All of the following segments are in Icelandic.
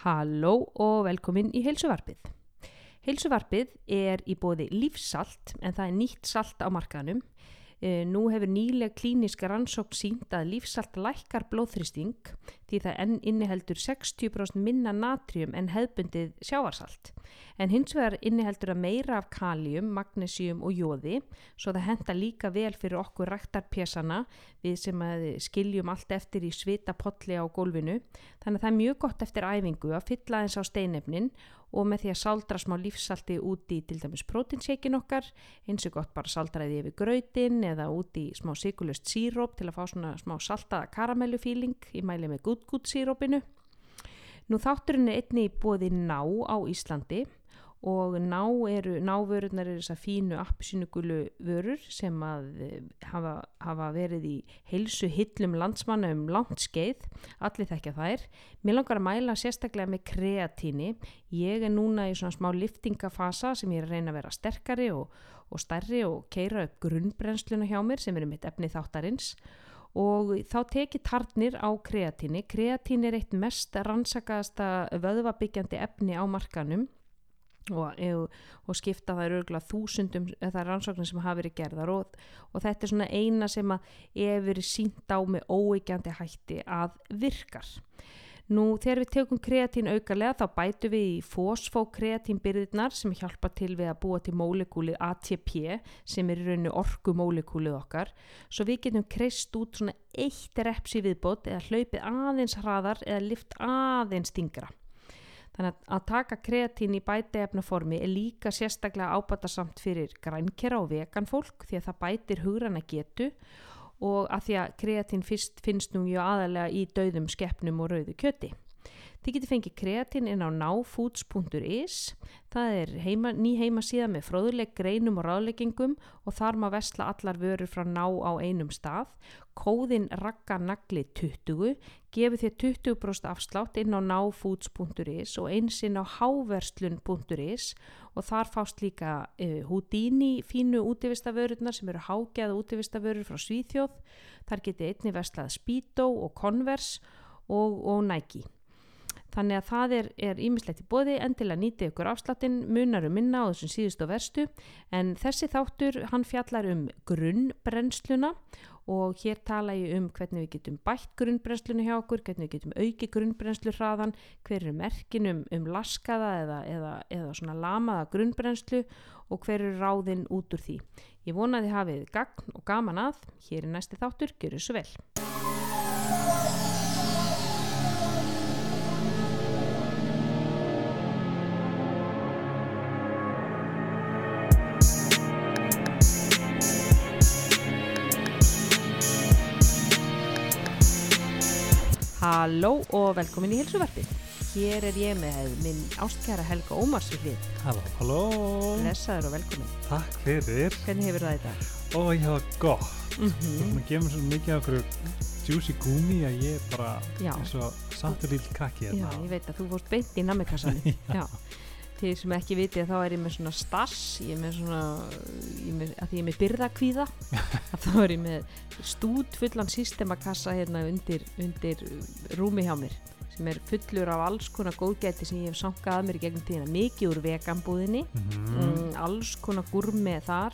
Halló og velkomin í heilsuvarpið. Heilsuvarpið er í bóði lífsalt en það er nýtt salt á markaðnum. E, nú hefur nýlega klíniska rannsókn sínt að lífsalt lækkar blóðþristing því það enn inniheldur 60% minna natrium en hefbundið sjávarsalt. En hins vegar inniheldur að meira af kalium, magnesium og jóði svo það henda líka vel fyrir okkur ræktarpjessana við sem skiljum allt eftir í svita potli á gólfinu. Þannig að það er mjög gott eftir æfingu að fylla eins á steinefnin og með því að saldra smá lífsalti út í til dæmis prótinseikin okkar, eins og gott bara saldraði yfir gröytin eða út í smá sigurlust síróp til að fá svona smá saltaða karamellufíling í mæli með gútt-gútt sírópinu. Nú þátturinn er einni í bóði ná á Íslandi og ná eru, návörurnar eru þessar fínu appsynugulu vörur sem að eh, hafa, hafa verið í heilsu hillum landsmanna um langt skeið, allir þekkja þær. Mér langar að mæla sérstaklega með kreatíni. Ég er núna í svona smá liftingafasa sem ég er að reyna að vera sterkari og, og stærri og keira upp grunnbrennsluna hjá mér sem eru mitt efni þáttarins og þá tekið tarnir á kreatíni. Kreatín er eitt mest rannsakaðasta vöðvabyggjandi efni á markanum og, og skipta það öruglega þúsundum það rannsóknir sem hafa verið gerðar og, og þetta er svona eina sem að er verið sínt á með óeikjandi hætti að virkar. Nú þegar við tegum kreatín aukarlega þá bætu við í fosfókreatínbyrðirnar sem hjálpa til við að búa til mólekúli ATP sem er í rauninu orkumólekúlið okkar. Svo við getum kreist út svona eitt repsi viðbót eða hlaupið aðeins hraðar eða lift aðeins stingra Þannig að taka kreatín í bæteefnaformi er líka sérstaklega ábatasamt fyrir grænkera og vegan fólk því að það bætir hugrana getu og að því að kreatín finnst nú aðalega í dauðum skeppnum og rauðu kjöti. Þið getur fengið kreatín inn á náfoods.is. Það er heima, ný heima síðan með fróðuleik greinum og ráðleggingum og þar maður vestla allar vörur frá ná á einum stað. Kóðin ragganagli 20 gefur þér 20% afslátt inn á náfoods.is og eins inn á háverslun.is og þar fást líka uh, Houdini fínu útivistavörurnar sem eru hágeða útivistavörur frá Svíþjóð. Þar getur einni vestlað Speedo og Converse og, og Nike. Þannig að það er ímislegt í bóði, endilega nýti ykkur afslattin, munar um minna á þessum síðust og verstu en þessi þáttur hann fjallar um grunnbrennsluna og hér tala ég um hvernig við getum bætt grunnbrennsluna hjá okkur, hvernig við getum auki grunnbrennslu hraðan, hver er merkin um, laskaða eða, eða, eða svona lamaða grunnbrennslu og hver er ráðinn út úr því. Ég vona að þið hafið gagn og gaman að, hér er næsti þáttur, gjör þessu vel. Halló og velkomin í hilsuvarpið. Hér er ég með minn ástkjara Helga Ómars við hlið. Halló, halló. Lesaður og velkomin. Takk fyrir. Hvernig hefur það þetta? Ó, ég hafa gott. Mm -hmm. erum að gefa mér svo mikið af okkur juicy gumi að ég er bara Já. eins og sattur líl krakki Já, hérna. ég veit að þú fórst beint í nammikassanum. Já. Þeir sem ekki viti þá er ég með svona stass, ég er með svona, ég er með, að því ég er með byrðakvíða, að þá er ég með stút fullan systemakassa hérna undir, undir rúmi hjá mér sem er fullur af alls konar góðgæti sem ég hef sankað að mér í gegnum tíðina, mikið úr veganbúðinni, Mhm. mm, alls konar gúrmi þar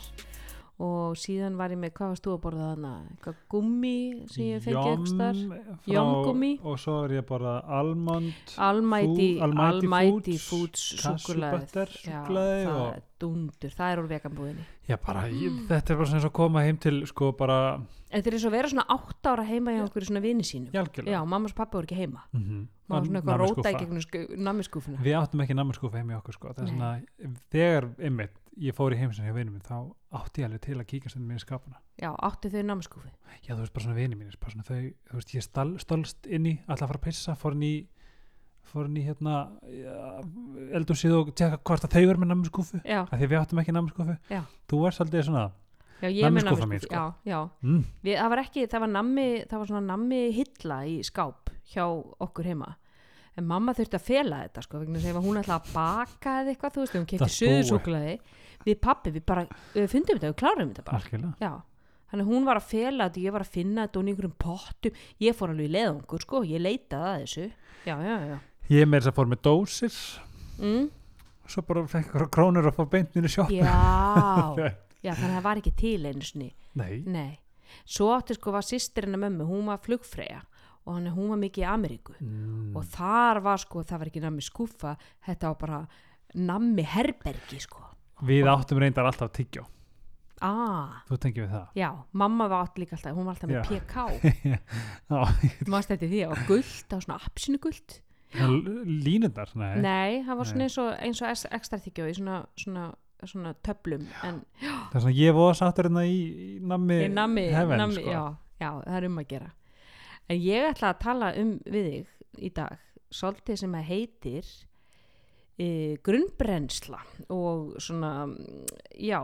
og síðan var ég með, hvað varst þú að borða þarna, eitthvað gummi sem ég fengið Jom ekstar, Jommgúmmí. Og svo er ég að borða almond, Almighty Foods, Foods það og- dundur, það er úr veganbúðinni Já, bara, ég, þetta er bara svona eins og að koma heim til, sko, bara, En þeir eru svo að vera svona átt ára heima hjá okkur í svona vini sínum algjörlega. Já, mammas og pappi voru ekki heima. Mm Má svona eitthvað róta í gegnum nammiskúfuna Við áttum ekki nammarskúfa heim í okkur, sko. Það er svona, þegar, einmitt, ég fór í heimsinn hjá vinum minn, þá átti ég alveg til að kíka sem minn skapana. Já, áttu þau nammiskúfi Já, þú veist, bara svona vini mínir, bara svona þau, þú veist, ég stál, stálst inn í, alltaf að fara að pissa, fór inn í, fór inn í, hérna, eldursið og tjekka hvort að þau eru með namnskúfu, af því við áttum ekki namnskúfu. Þú var svolítið svona, Nammiskúfan mín, sko. Já, já. Mm, Við, það var ekki, það var nammi það var svona nammi hilla í skáp hjá okkur heima. En mamma þurfti að fela þetta sko hún ætlaði að baka eða eitthvað þú veist, hún kefti Það búi. söðusúklaði við pappi, við bara við fundum þetta, við klárum þetta bara. Já, þannig hún var að fela þetta ég var að finna þetta og einhverjum pottum. Ég fór alveg í leðungur sko, ég leitaði að þessu. Já, já, já, ég með þess að fór með dósir. Mm? svo bara fekk krónur og fór beintinu sjópp já, já, þannig að það var ekki til einu sinni. Nei, Nei, svo átti sko var sýstirinn að mömmu, hún var flugfreyja og hann, hún var mikið í Ameríku. Mm. og þar var sko, það var ekki nammi skúfa, þetta var bara nammi herbergi sko. við áttum reyndar alltaf tyggjó Ah, þú tengir við það? Já, mamma var átt líka alltaf, hún var alltaf með Já. PK, Já, mást þetta því, og guld, það var svona apsinu guld. Línundar, nei, Nei, það var svona eins og, eins og ekstra þykjó í svona, svona, svona töflum, en það er svona ég voða sáttur hérna í, í nammi í nammi, heaven, nammi sko. já, já, það er um að gera. En ég ætla að tala um við þig í dag, svolítið sem að heitir e, grunnbrennsla og svona, já,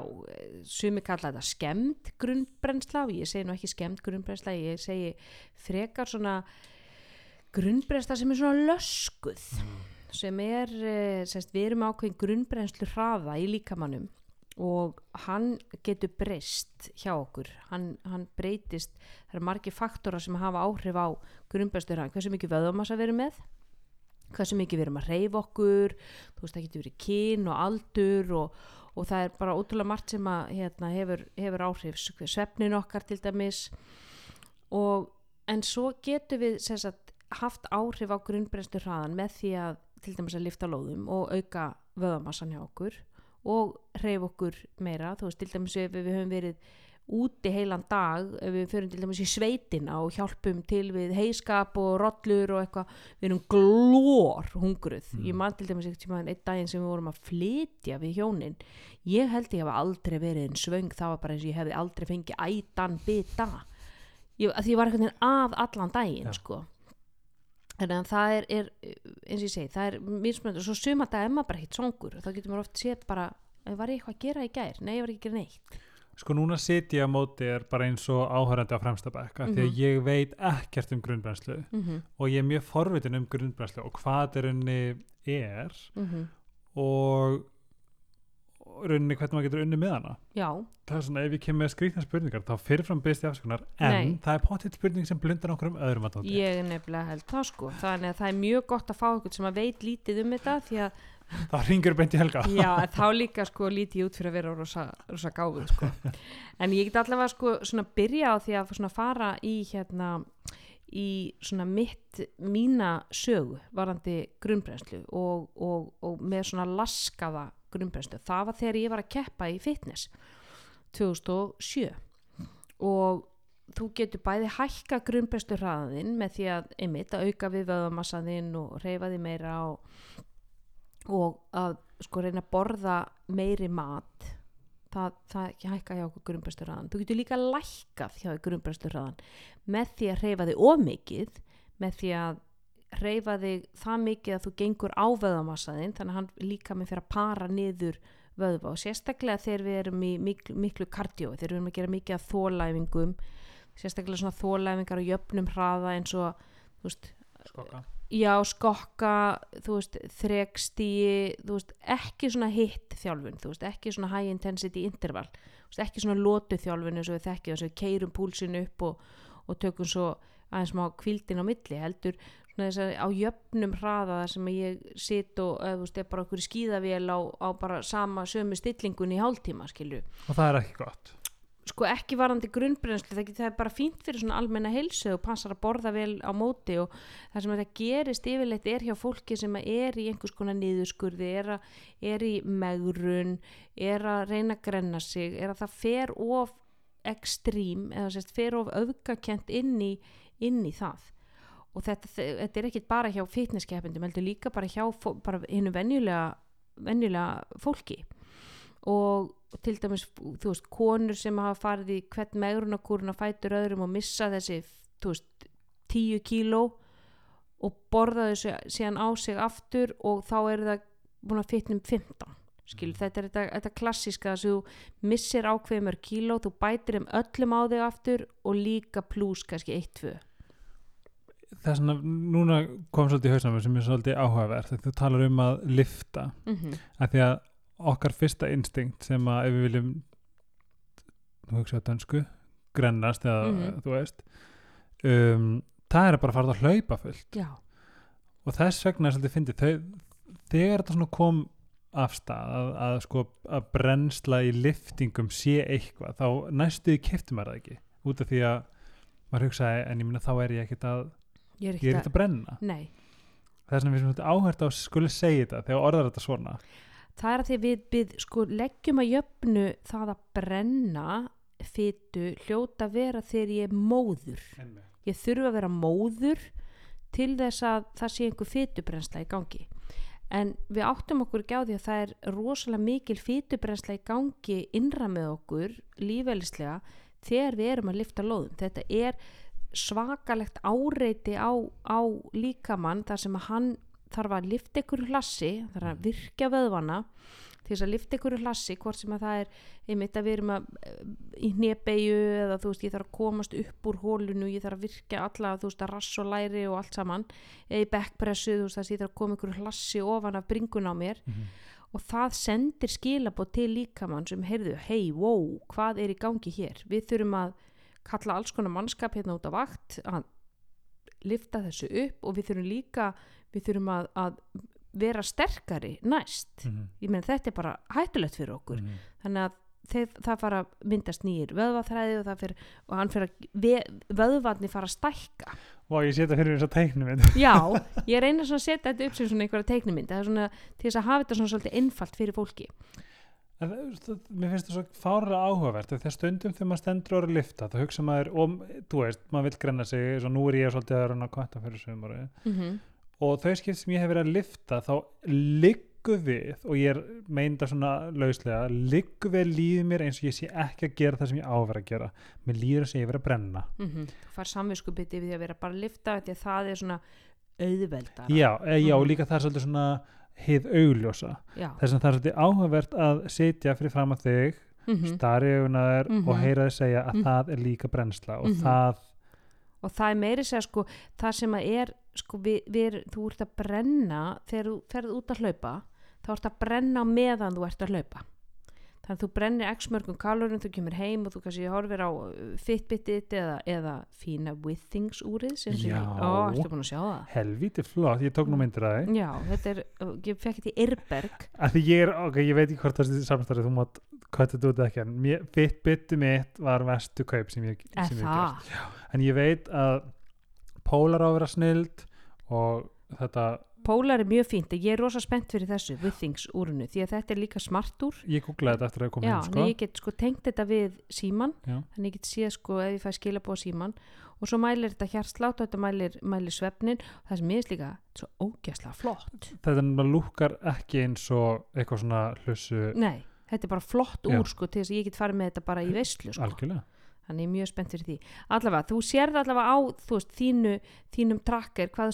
sumi kalla þetta skemmt grunnbrennsla og ég segi nú ekki skemmt grunnbrennsla, ég segi frekar svona grunnbrennsla sem er svona löskuð sem er, eh, semst, við erum ákveðin grunnbrennslu hraða í líkamannum og hann getur breyst hjá okkur, hann, hann breytist, það eru margir faktora sem hafa áhrif á grunnbrennslu hraða, hversu mikið vöðumassa við erum með hversu mikið við erum að reyfa okkur þú veist það getur verið kyn og aldur og, og það er bara ótrúlega margt sem að hérna, hefur, hefur áhrif. Svefnin okkar til dæmis. Og en svo getur við sagt, haft áhrif á grunnbrennslu hraðan með því að til dæmis að lifta lóðum og auka vöðamassan hjá okkur og reyfa okkur meira þú veist til dæmis ef við höfum verið úti heilan dag, ef við förum til dæmis í sveitina og hjálpum til við heiskap og rollur og eitthvað við erum glór hungruð Mm. ég man til dæmis eitthvað einn daginn sem við vorum að flytja við hjónin ég held ég hafa aldrei verið en svöng það var bara eins og ég hefði aldrei fengið ætan bita ég, því ég var einhvern veginn að allan daginn Já. sko þannig að það er, er eins og ég segi, það er mismunandi og svo suma dag er maður bara hitt songur og þá getur maður oft séð bara "Eh, var ég eitthvað að gera í gær? Nei, ég var ekki að gera neitt sko núna sit ég á móti er bara eins og áhörandi á fremsta bekk af því Mhm. að ég veit ekkert um grunnbrennslu mm -hmm. og ég er mjög forvitin um grunnbrennslu og hvað þetta rauninni er mhm. og og rauninni hvernig maður getur unni með hana. Já, það er svona ef ég kemur með skrýtna spurningar þá fyrirfram byrst ég afskunar en Nei. það er pottitt spurning sem blundar okkur um öðrum að ég er nefnilega held það sko. Þannig að það er mjög gott að fá eitthvað sem að veit lítið um þetta því að þá ringur beint í helga. Já, þá líka sko lítið út fyrir að vera rosa, rosa gáfuð sko. en ég get allavega sko svona byrja á því að svona fara í hérna í svona mitt mína sögu varandi grunnbrennslu og, og, og með svona laskaða grunnbrennslu. Það var þegar ég var að keppa í fitness 2007 og þú getur bæði hækka grunnbrennslu hraðin með því að einmitt að auka við vöðamassaðinn og reyfa því meira og og að sko reyna að borða meiri mat. Það, það hækka hjá okkur grunnbresturraðan þú getur líka lækkað hjá grunnbresturraðan með því að reyfa þig ómikið með því að reyfa þig það mikið að þú gengur á vöðamassaðinn þannig að hann líka með fyrir að para niður vöðva og sérstaklega þegar við erum í miklu, miklu kardjó þegar við erum að gera mikið af þólæfingum sérstaklega svona þólæfingar og jöfnum hraða eins og veist, Skokka. já, skokka veist, þrekstíi þú veist, ekki svona hitt þjálfun ekki svona high intensity interval ekki svona lótu þjálfun eins og við þekkjum þess að við keirum púlsin upp og, og tökum svo aðeins má kvildin á milli heldur svona þess að á jöfnum hraða þar sem ég sit og eða, veist, bara okkur skíðavél á, á bara sama sömu stillingun í hálftíma skilju. Og það er ekki gott. Sko ekki varandi grunnbrennslu það, er bara fínt fyrir svona almenna heilsu og passar að borða vel á móti og það sem þetta gerist yfirleitt er hjá fólki sem er í einhvers konar niðurskurði er, er í megrun er að reyna að grenna sig er að það fer of ekstrím eða sérst fer of öfgakent inn inn í það og þetta, þetta er ekki bara hjá fitnesskeppindum heldur líka bara hjá bara hinnu venjulega, venjulega fólki. Og til dæmis, þú veist, konur sem hafa farið í hvern megrunarkúrun að fætur öðrum og missa þessi, þú veist, 10 kíló og borða þessu síðan á sig aftur og þá er það búin að fitnum 15 skilur, þetta er þetta, þetta klassíska þess að þú missir ákveðumör kíló þú bætir þeim öllum á þig aftur og líka pluss kannski 1-2 þess að núna kom svolítið í hausnum sem er svolítið áhugavert þegar þú talar um að lifta mm -hmm. að því að okkar fyrsta instinkt sem að ef við viljum nú hugsa að dönsku grennast eða Mhm. þú veist um, það er að bara fara að hlaupa fullt já, og þess vegna er svolítið fyndið þegar þetta kom af stað að, að sko að brennsla í liftingum sé eitthvað þá næstuði kefti maður það ekki út af því að maður hugsaði en ég minna þá er ég ekkert að ég er er ekkert að brenna. Nei, það er svona við sem áhært á skuli segja þetta þegar orðar þetta svona. Það er að því við, við sko leggjum að jöfnu það að brenna fytu hljóta vera þegar ég er móður. Ég þurfa að vera móður til þess að það sé einhver fytubrensla í gangi. En við áttum okkur ekki á því að það er rosalega mikil fytubrensla í gangi innra með okkur lífælislega þegar við erum að lifta lóðum. Þetta er svakalegt áreiti á, á líkamann þar sem að hann þarf að lifta ykkur hlassi þarf að virkja vöðvana til þess að lifta ykkur hlassi hvort sem að það er einmitt að við erum að í hnebegju eða þú veist ég þarf að komast upp úr hólunu ég þarf að virkja alla þú veist að rass og læri og allt saman eða í backpressu þú veist að ég þarf að koma ykkur hlassi ofan af bringun á mér Mhm. og það sendir skilabóð til líkamann sem heyrðu, hei, wow, hvað er í gangi hér við þurfum að kalla alls konar mannskap hérna út á vakt að lifta þessu upp og við þurfum líka við þurfum að, að vera sterkari næst. Mhm. ég meina þetta er bara hættulegt fyrir okkur. Mhm. þannig að þeir, það fara að myndast nýjir vöðvaþræði og, það fer, og hann fyrir að ve, vöðvarnir fara að stækka. Og ég setja fyrir þess að teiknum minn já, ég reyna að setja þetta upp sem einhverja er svona til þess að hafa þetta svona svolítið einfalt fyrir fólki En mér finnst það svo fárlega áhugavert þegar stundum þegar maður stendur orðið að lifta þá hugsa maður, og þú veist, maður vill grenna sig eins og nú er ég svolítið að reyna að kvanta fyrir sömur mm -hmm. og þau skipt sem ég hef verið að lifta þá liggu við og ég er meinda svona lauslega liggu við líðið mér eins og ég sé ekki að gera það sem ég á að gera mér líður þess að ég verið að brenna mm -hmm. far samviskubiti við því að vera bara að lifta því að það er svona auðveldara já, e, já og Mhm. líka það er svolítið svona hið augljósa þess að það er svolítið áhugavert að sitja fyrir fram að þig Mm -hmm. stari augunar Mhm. og heyra þið segja að Mhm. það er líka brennsla og Mhm. það og það er meiri segja sko það sem að er sko við, við, þú ert að brenna þegar þú ferð út að hlaupa þá ert að brenna meðan þú ert að hlaupa þannig að þú brennir x mörgum kalorum þú kemur heim og þú kannski horfir á uh, Fitbitið eða, eða fína Withings úrið sem sem Já. ó, ertu búin að sjá það? Helvíti flott, ég tók nú myndir að þið já, þetta er, uh, ég fekk þetta í Irberg að því ég er, ok, ég veit ekki hvort það er samstærið, þú mátt hvað þetta út ekki en Fitbitið mitt var vestu kaup sem ég, sem ég gert. En ég veit að Polar á að vera snild og þetta, Pólar er mjög fínt ég er rosa spennt fyrir þessu Withings úrinu því að þetta er líka smart úr ég googlaði þetta eftir að ég kom Já, heim sko? ég get sko tengt þetta við síman Já. þannig ég get séð sko ef ég fæ skilabóð síman og svo mælir þetta hjartslátt og þetta mælir, mælir svefnin og það sem ég er líka svo ógæslega flott þetta lúkkar ekki eins og eitthvað svona hlussu Nei, þetta er bara flott Já. úr sko til þess að ég get farið með þetta bara í veislu sko. algjörlega þannig ég er mjög spennt fyrir því. Allavega, þú sérð allavega á veist, þínu, þínum tracker hvað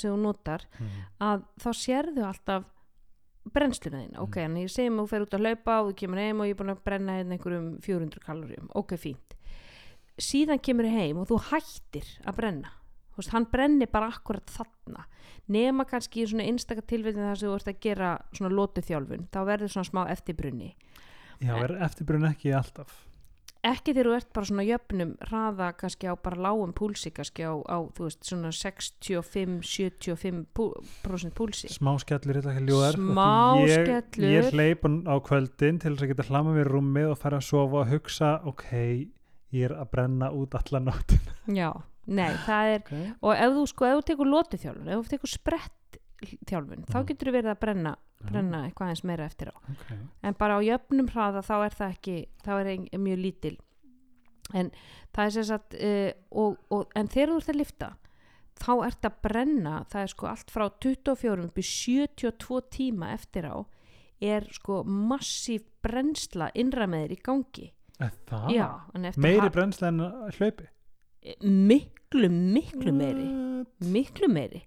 þú notar mm. að þá sérðu alltaf brennsluna þín, ok, en ég segjum að þú fer út að hlaupa og þú kemur heim og ég er búin að brenna hérna einhverjum 400 kaloríum, ok, fínt. Síðan kemur ég heim og þú hættir að brenna. Þú veist, hann brennir bara akkurat þarna. Nema kannski í svona einstaka tilvægin þar sem þú ert að gera svona lótu þjálfun þá verður svona smá eftirbrunni. Já, er eftirbrun ekki alltaf ekki þegar þú ert bara svona jöfnum hraða kannski á bara lágum púlsi kannski á, á þú veist, svona 65-75% púlsi smá skellur þetta ekki ljóðar Smá ég, skellur. ég hleyp á kvöldin til þess að geta hlama mér rúmið og fara að sofa og hugsa ok, ég er að brenna út allan nótt Já, nei, það er okay. og ef þú sko, ef þú tekur lótu þjálfun ef þú tekur sprett þjálfun. Þá getur þú verið að brenna, brenna eitthvað eins meira eftir á. Okay. en bara á jöfnum hraða þá er það ekki þá er ein, mjög lítil. En það er sem sagt uh, og, og, en þegar þú ert að lifta þá ert að brenna það er sko allt frá 24 upp í 72 tíma eftir á er sko massíf brennsla þér í gangi? Já, meiri ha- brennsla en hlaupi miklu, miklu meiri miklu meiri?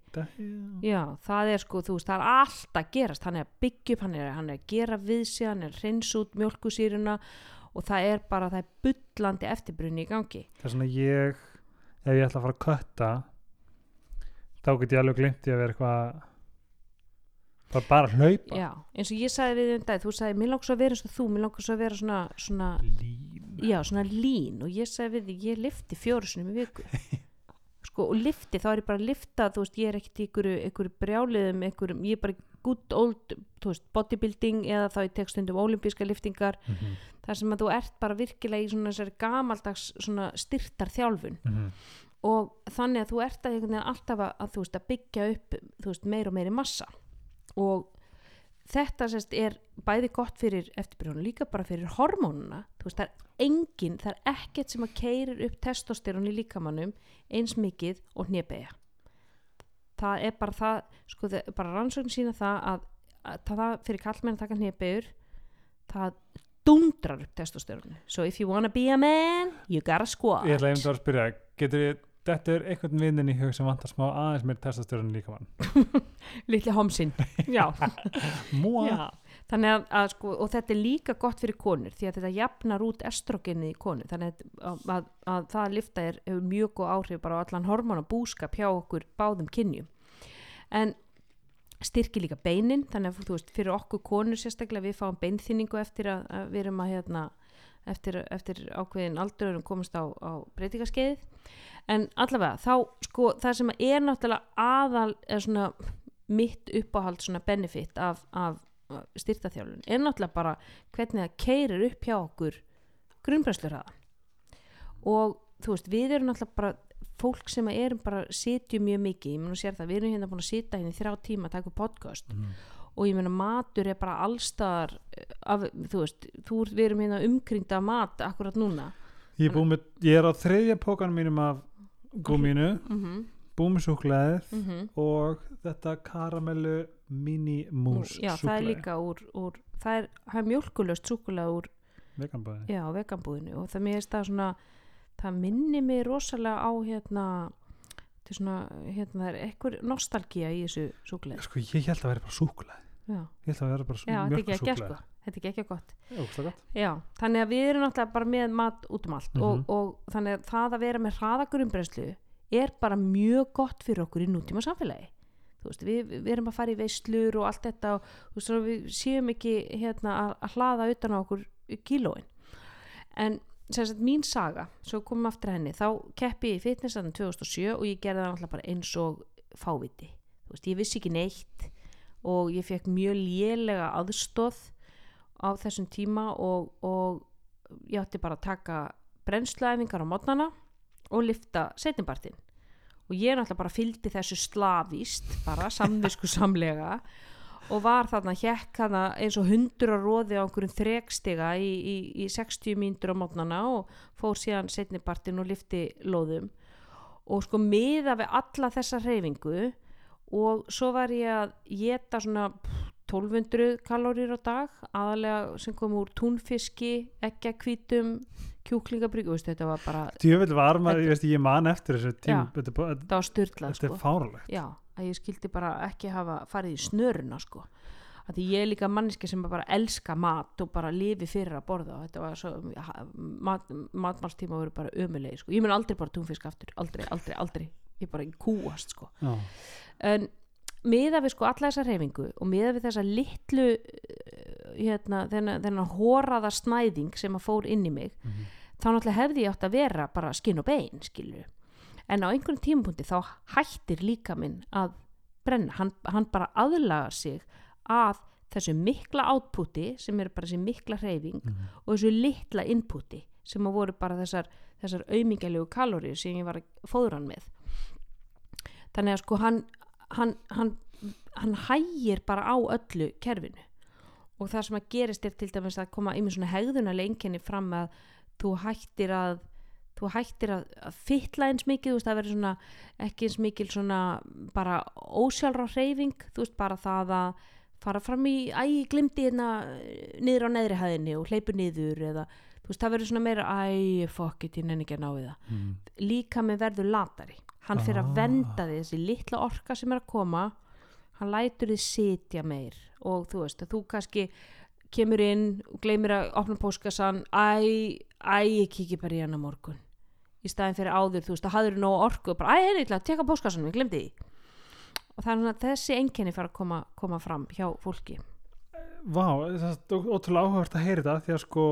Já, það er sko, þú veist, það er allt að gerast, hann er að byggja upp, hann er, hann er að gera við sig, hann er að hreinsa út mjölkusýruna og það er bara, það er bullandi eftirbrunni í gangi. það er svona ég ef ég ætla að fara að kötta þá get ég alveg glimt í að vera eitthvað bara, bara hlaupa. Já, eins og ég sagði við um dag, þú sagði, mér langar svo að vera eins og þú, mér langar svo að vera svona, svona, lín já, svona lín og ég sagði við þig, ég lifti fjóru sinni í viku. sko, og lifti, þá er ég bara að lifta þú veist, ég er ekkert í einhverju, einhverju brjáliðum einhverjum, ég er bara good old veist, bodybuilding eða þá í tekstundum olimpíska liftingar, mm -hmm. þar sem að þú ert bara virkilega í svona gamaldags svona styrtar þjálfun og þannig að þú ert að alltaf að, að, veist, að byggja upp veist, meir og meiri massa og þetta sérst er bæði gott fyrir eftirbrjónu líka bara fyrir hormónuna. Þú veist það er engin, það er ekkert sem að keirir upp testosterón í líkamannum eins mikið og hnébegja það er bara það sko það, bara rannsókn sína það að, að það fyrir kallmenn að taka hnébegur það dundrar upp testosterónu so if you wanna be a man you gotta squat. Ég ætla einmitt að spyrja, getur ég þetta er einhvern vinnin í hug sem vantar smá aðeins meir testastörun líka mann. Litli homsinn. Þannig að, að sko, og þetta er líka gott fyrir konur því að þetta jafnar út estrogenið í konur. Þannig að, að, að það að lifta er mjög góð áhrif bara á allan hormóna búskap hjá okkur báðum kynjum. En styrki líka beinin þannig að þú veist, fyrir okkur konur sérstaklega við fáum beinþýningu eftir að, að við erum að hérna, eftir, eftir ákveðin aldur erum komast á, á breytingaskeiðið en allavega þá sko það sem er náttúrulega aðal er svona mitt uppáhald svona benefit af, af styrtaþjálfun er náttúrulega bara hvernig það keirir upp hjá okkur grunnbræslurraða og þú veist við erum náttúrulega bara fólk sem erum bara sitjum mjög mikið, ég mun að sér það við erum hérna búin að sita hérna í þrjá tíma að taka podcast. Mhm. Og ég meina matur er bara allstaðar af, þú veist, þú, við erum hérna umkringda mat akkurat núna. Ég, er með, ég er á þriðja pókanum mínum af gúmínu, mm -hmm, búið með súklaðið mm -hmm. og þetta karamellu mini mús já, það er líka úr, úr það er, er mjölkulöst súkulega úr veganbúðinu og það það minni mig rosalega á hérna til svona, hérna það er ekkur nostalgía í þessu súkulega Sko ég held að vera bara já, Ég held að vera bara já mjölkusúkkulaði. sko. Þetta er ekki ekki gott gott. Já, þannig að við erum náttúrulega bara með mat út um allt Mhm. og, og þannig að það að vera með hraðagurumbreyslu er bara mjög gott fyrir okkur í nútíma samfélagi veist, við, við erum að fara í veislur og allt þetta og veist, við séum ekki hérna að, að hlaða utan á okkur kílóin. En sagt mín saga, svo komum aftur að henni þá keppi ég í fitnessanum 2007 og ég gerði það náttúrulega bara eins og fáviti, þú veist, ég vissi ekki neitt og ég fekk mjög lélega aðstóð á þessum tíma og, og ég átti bara að taka brennsluæfingar á mótnana og lifta setjumbartin og ég náttúrulega bara fylgdi þessu slavist bara samvisku samlega og var þarna hjekk þarna eins og hundur að róði á einhverjum þrekstiga í, í, í 60 mínútur á mótnana og fór síðan setnibartin og lifti lóðum. Og sko miða við alla þessa hreyfingu og svo var ég að geta svona pff, 1200 kalórir á dag aðalega sem kom úr túnfiski eggjakvítum, kjúklingabrygg þetta var bara, Djöfull var maður, ég veist ég man eftir þessu tím, þetta, var styrlað þetta sko. er fárlegt já, að ég skildi bara ekki hafa farið í snöruna sko að því ég er líka manniski sem bara elska mat og bara lifi fyrir að borða og þetta var svo mat, matmálstíma voru bara ömulegi sko. ég mun aldrei bara túnfisk aftur, aldrei, aldrei, aldrei ég bara kúast sko Já. en miða við sko alla þessa reyfingu og miða við þessa litlu eh, hérna, þennan, hóraða snæðing sem að fór inn í mig Mhm. þá náttúrulega hefði ég átt að vera bara skinn og bein skilur en á einhvern tímapunkti þá hættir líka minn að brenna, hann, hann bara aðlaga sig að þessu mikla átputi sem er bara þessi mikla hreyfing Mhm. og þessu litla inputi sem að voru bara þessar, þessar aumingjælegu kaloríu sem ég var að fóður hann með. Þannig að sko hann hann, hann, hann hægir bara á öllu kerfinu. Og það sem að gerist er til dæmis að koma yfir svona hegðunarlega einkenni fram að þú hættir að þú hættir að, að fytla eins mikið veist það verður svona ekki eins mikil svona bara ósjálfra hreyfing þú veist bara það að fara fram í, æ, ég glimti hérna eh, niður á neðri hæðinni og hleypu niður eða þú veist það verður svona meira æ, fuck it, ég nenni ekki að ná við það Mm. líka með verður latari hann fyrir að Ah. venda því þessi litla orka sem er að koma hann lætur þið sitja meir og þú veist að þú kannski kemur inn og gleymir að opna póskassan æ, æ, ég kiki bara í hann á morgun í staðin fyrir áður, þú veist, að hafður nóg orku og bara, æ, henni, ég ætla að teka póskassanum, ég glemdi því. Og það er svona að þessi einkenni fara að koma, koma fram hjá fólki. Vá, það er ótrúlega áhugavert að heyra þetta því að sko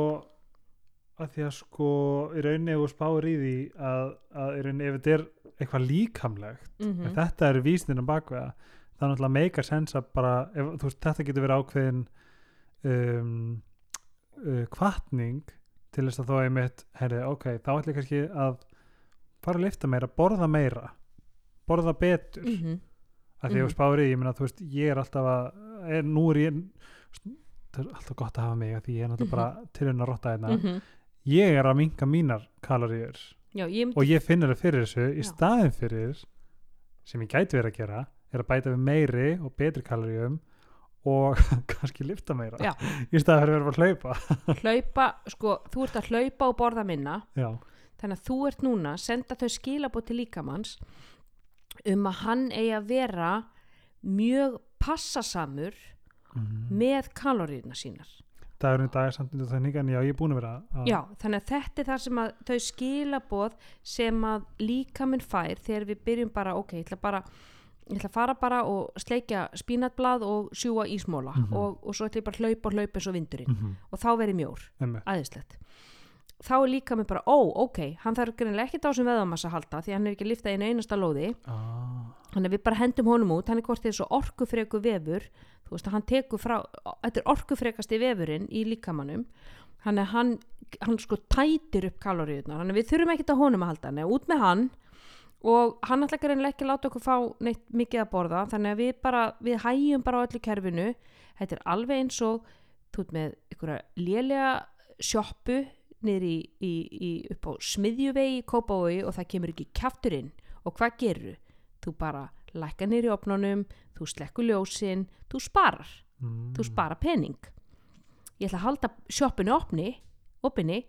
að því að sko í rauninni ef þú spáir í því að, að í rauninni ef þetta er eitthvað líkamlegt mm ef þetta er vísnina bakveða það er náttúrulega meikar sens að bara ef, veist, þetta getur verið ákveðin um, uh, kvartning til þess að þá einmitt herri, ok, þá ætla ég kannski að fara að lifta meira, borða meira borða betur mm -hmm. að því að Mhm. spári, ég meina, þú veist, ég er alltaf að, er, nú er ég það er alltaf gott að hafa mig að því ég er náttúrulega Mhm. bara til að rotta hérna Mhm. ég er að minka mínar kaloríur Já, ég myndi og ég finnur það fyrir þessu í Já. staðin fyrir sem ég gæti verið að gera er að bæta við meiri og betri kaloríum og kannski lifta meira Já. í staðin fyrir að vera að hlaupa hlaupa, sko, þú ert að hlaupa og borða minna já, þannig að þú ert núna að senda þau skilabót til líkamanns um að hann eigi að vera mjög passasamur mm. með kaloríuna sínar dagurinn í dag er samt undir þannig já, ég er búin að vera að, Já, þannig að þetta er það sem að þau skilabóð sem að líkaminn fær þegar við byrjum bara, ok, ég ætla bara ég ætla að fara bara og sleikja spínatblað og sjúa ísmóla Mhm. og, og svo ætla ég bara að hlaupa og hlaupa eins og vindurinn. Mm og þá verið mjór, -hmm. aðeinslegt þá er líkaminn bara, ó, ok hann þarf greinilega ekkert á sem veðamassa halda því hann er ekki að lifta einu einasta lóði. Ah, þannig að við bara hendum honum út hann er hvort eins og orkufreku vefur þú veist að hann tekur frá þetta er orkufrekasti vefurinn í líkamannum að hann, hann sko tætir upp kaloríunar þannig að við þurfum ekkert að honum að halda og hann ætla ekki ekki að láta okkur fá neitt mikið að borða þannig að við bara, við hægjum bara á öllu kerfinu. Þetta er alveg eins og þú ert með einhverja lélega sjoppu niður í, í, í upp á smiðjuvegi í Kópavogi og það kemur ekki kjaftur inn. Og hvað gerur þú? Bara lækka niður í opnunum þú slekkur ljósin, þú sparar. Mm, þú spara pening. Ég ætla að halda sjoppinu opni opinni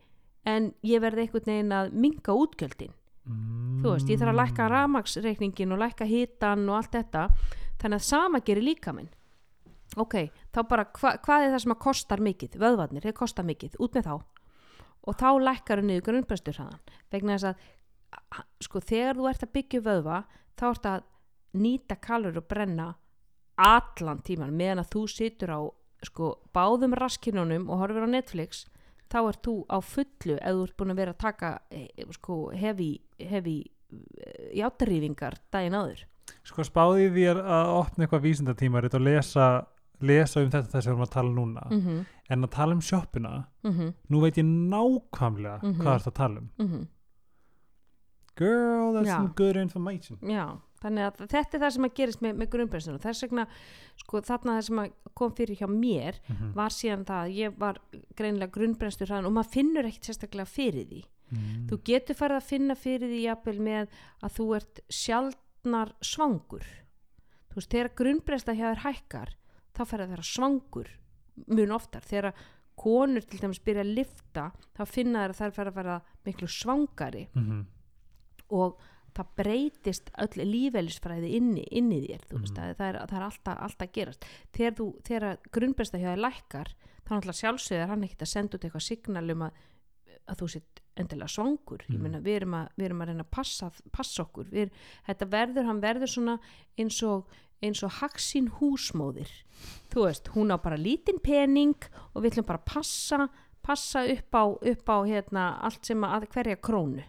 en ég verði einhvern veginn að minka útgjöldin mm, þú veist, ég þarf að lækka ramagsreikningin og lækka hitan og allt þetta. Þannig að sama gerir líka minn ok, þá bara hva, hvað er það sem að kostar mikið, vöðvarnir, þeir kostar mikið. Út með þá. Og þá lækkar niður grunnbrestur hraðan. Vegna þess að sko þegar þú ert að byggja vöðva þá ert að nýta kalur og brenna allan tíman meðan að þú situr á sko báðum raskinunum og horfir á Netflix þá ert þú á fullu ef þú ert búin að vera að taka eh, sko hefi, hefi játarífingar daginn áður. Sko spáði því að opna eitthvað vísindatímarit og lesa, lesa um þetta þess að við erum að tala núna. Mm -hmm, en að tala um sjoppuna mm -hmm, nú veit ég nákvæmlega Mhm. hvað er það að tala um. Mm girl, that's Já. some good information. Já, þannig að þetta er það sem að gerist með, með grunnbrennstunum. Þess vegna, sko, þarna það sem að kom fyrir hjá mér mm var síðan það að ég var greinilega grunnbrennstur og maður finnur ekkit sérstaklega fyrir því. -hmm. Þú getur farið að finna fyrir því jafnvel með að þú ert sjaldnar svangur. Þú veist, þegar grunnbrennsta hjá þér hækkar, þá fer að vera svangur mun oftar. Þegar konur til dæmis byrja að lifta, þá finna að þær fer að vera miklu svangari Mhm. og það breytist öll lífeylisfræði inni, inni þér þú veist, Mhm. að það er, það er alltaf, alltaf gerast. Þegar, þú, þegar grunnbesta hjá þér lækkar þá náttúrulega sjálfsögðar hann ekkert að senda út eitthvað signal um að, að þú sitt endilega svangur. Ég Mhm. meina við erum að, við erum að reyna að passa, passa okkur. Við, þetta verður, hann verður svona eins og eins og haksín húsmóðir. Þú veist, hún á bara lítinn pening og við ætlum bara að passa passa upp á, upp á hérna, allt sem að hverja krónu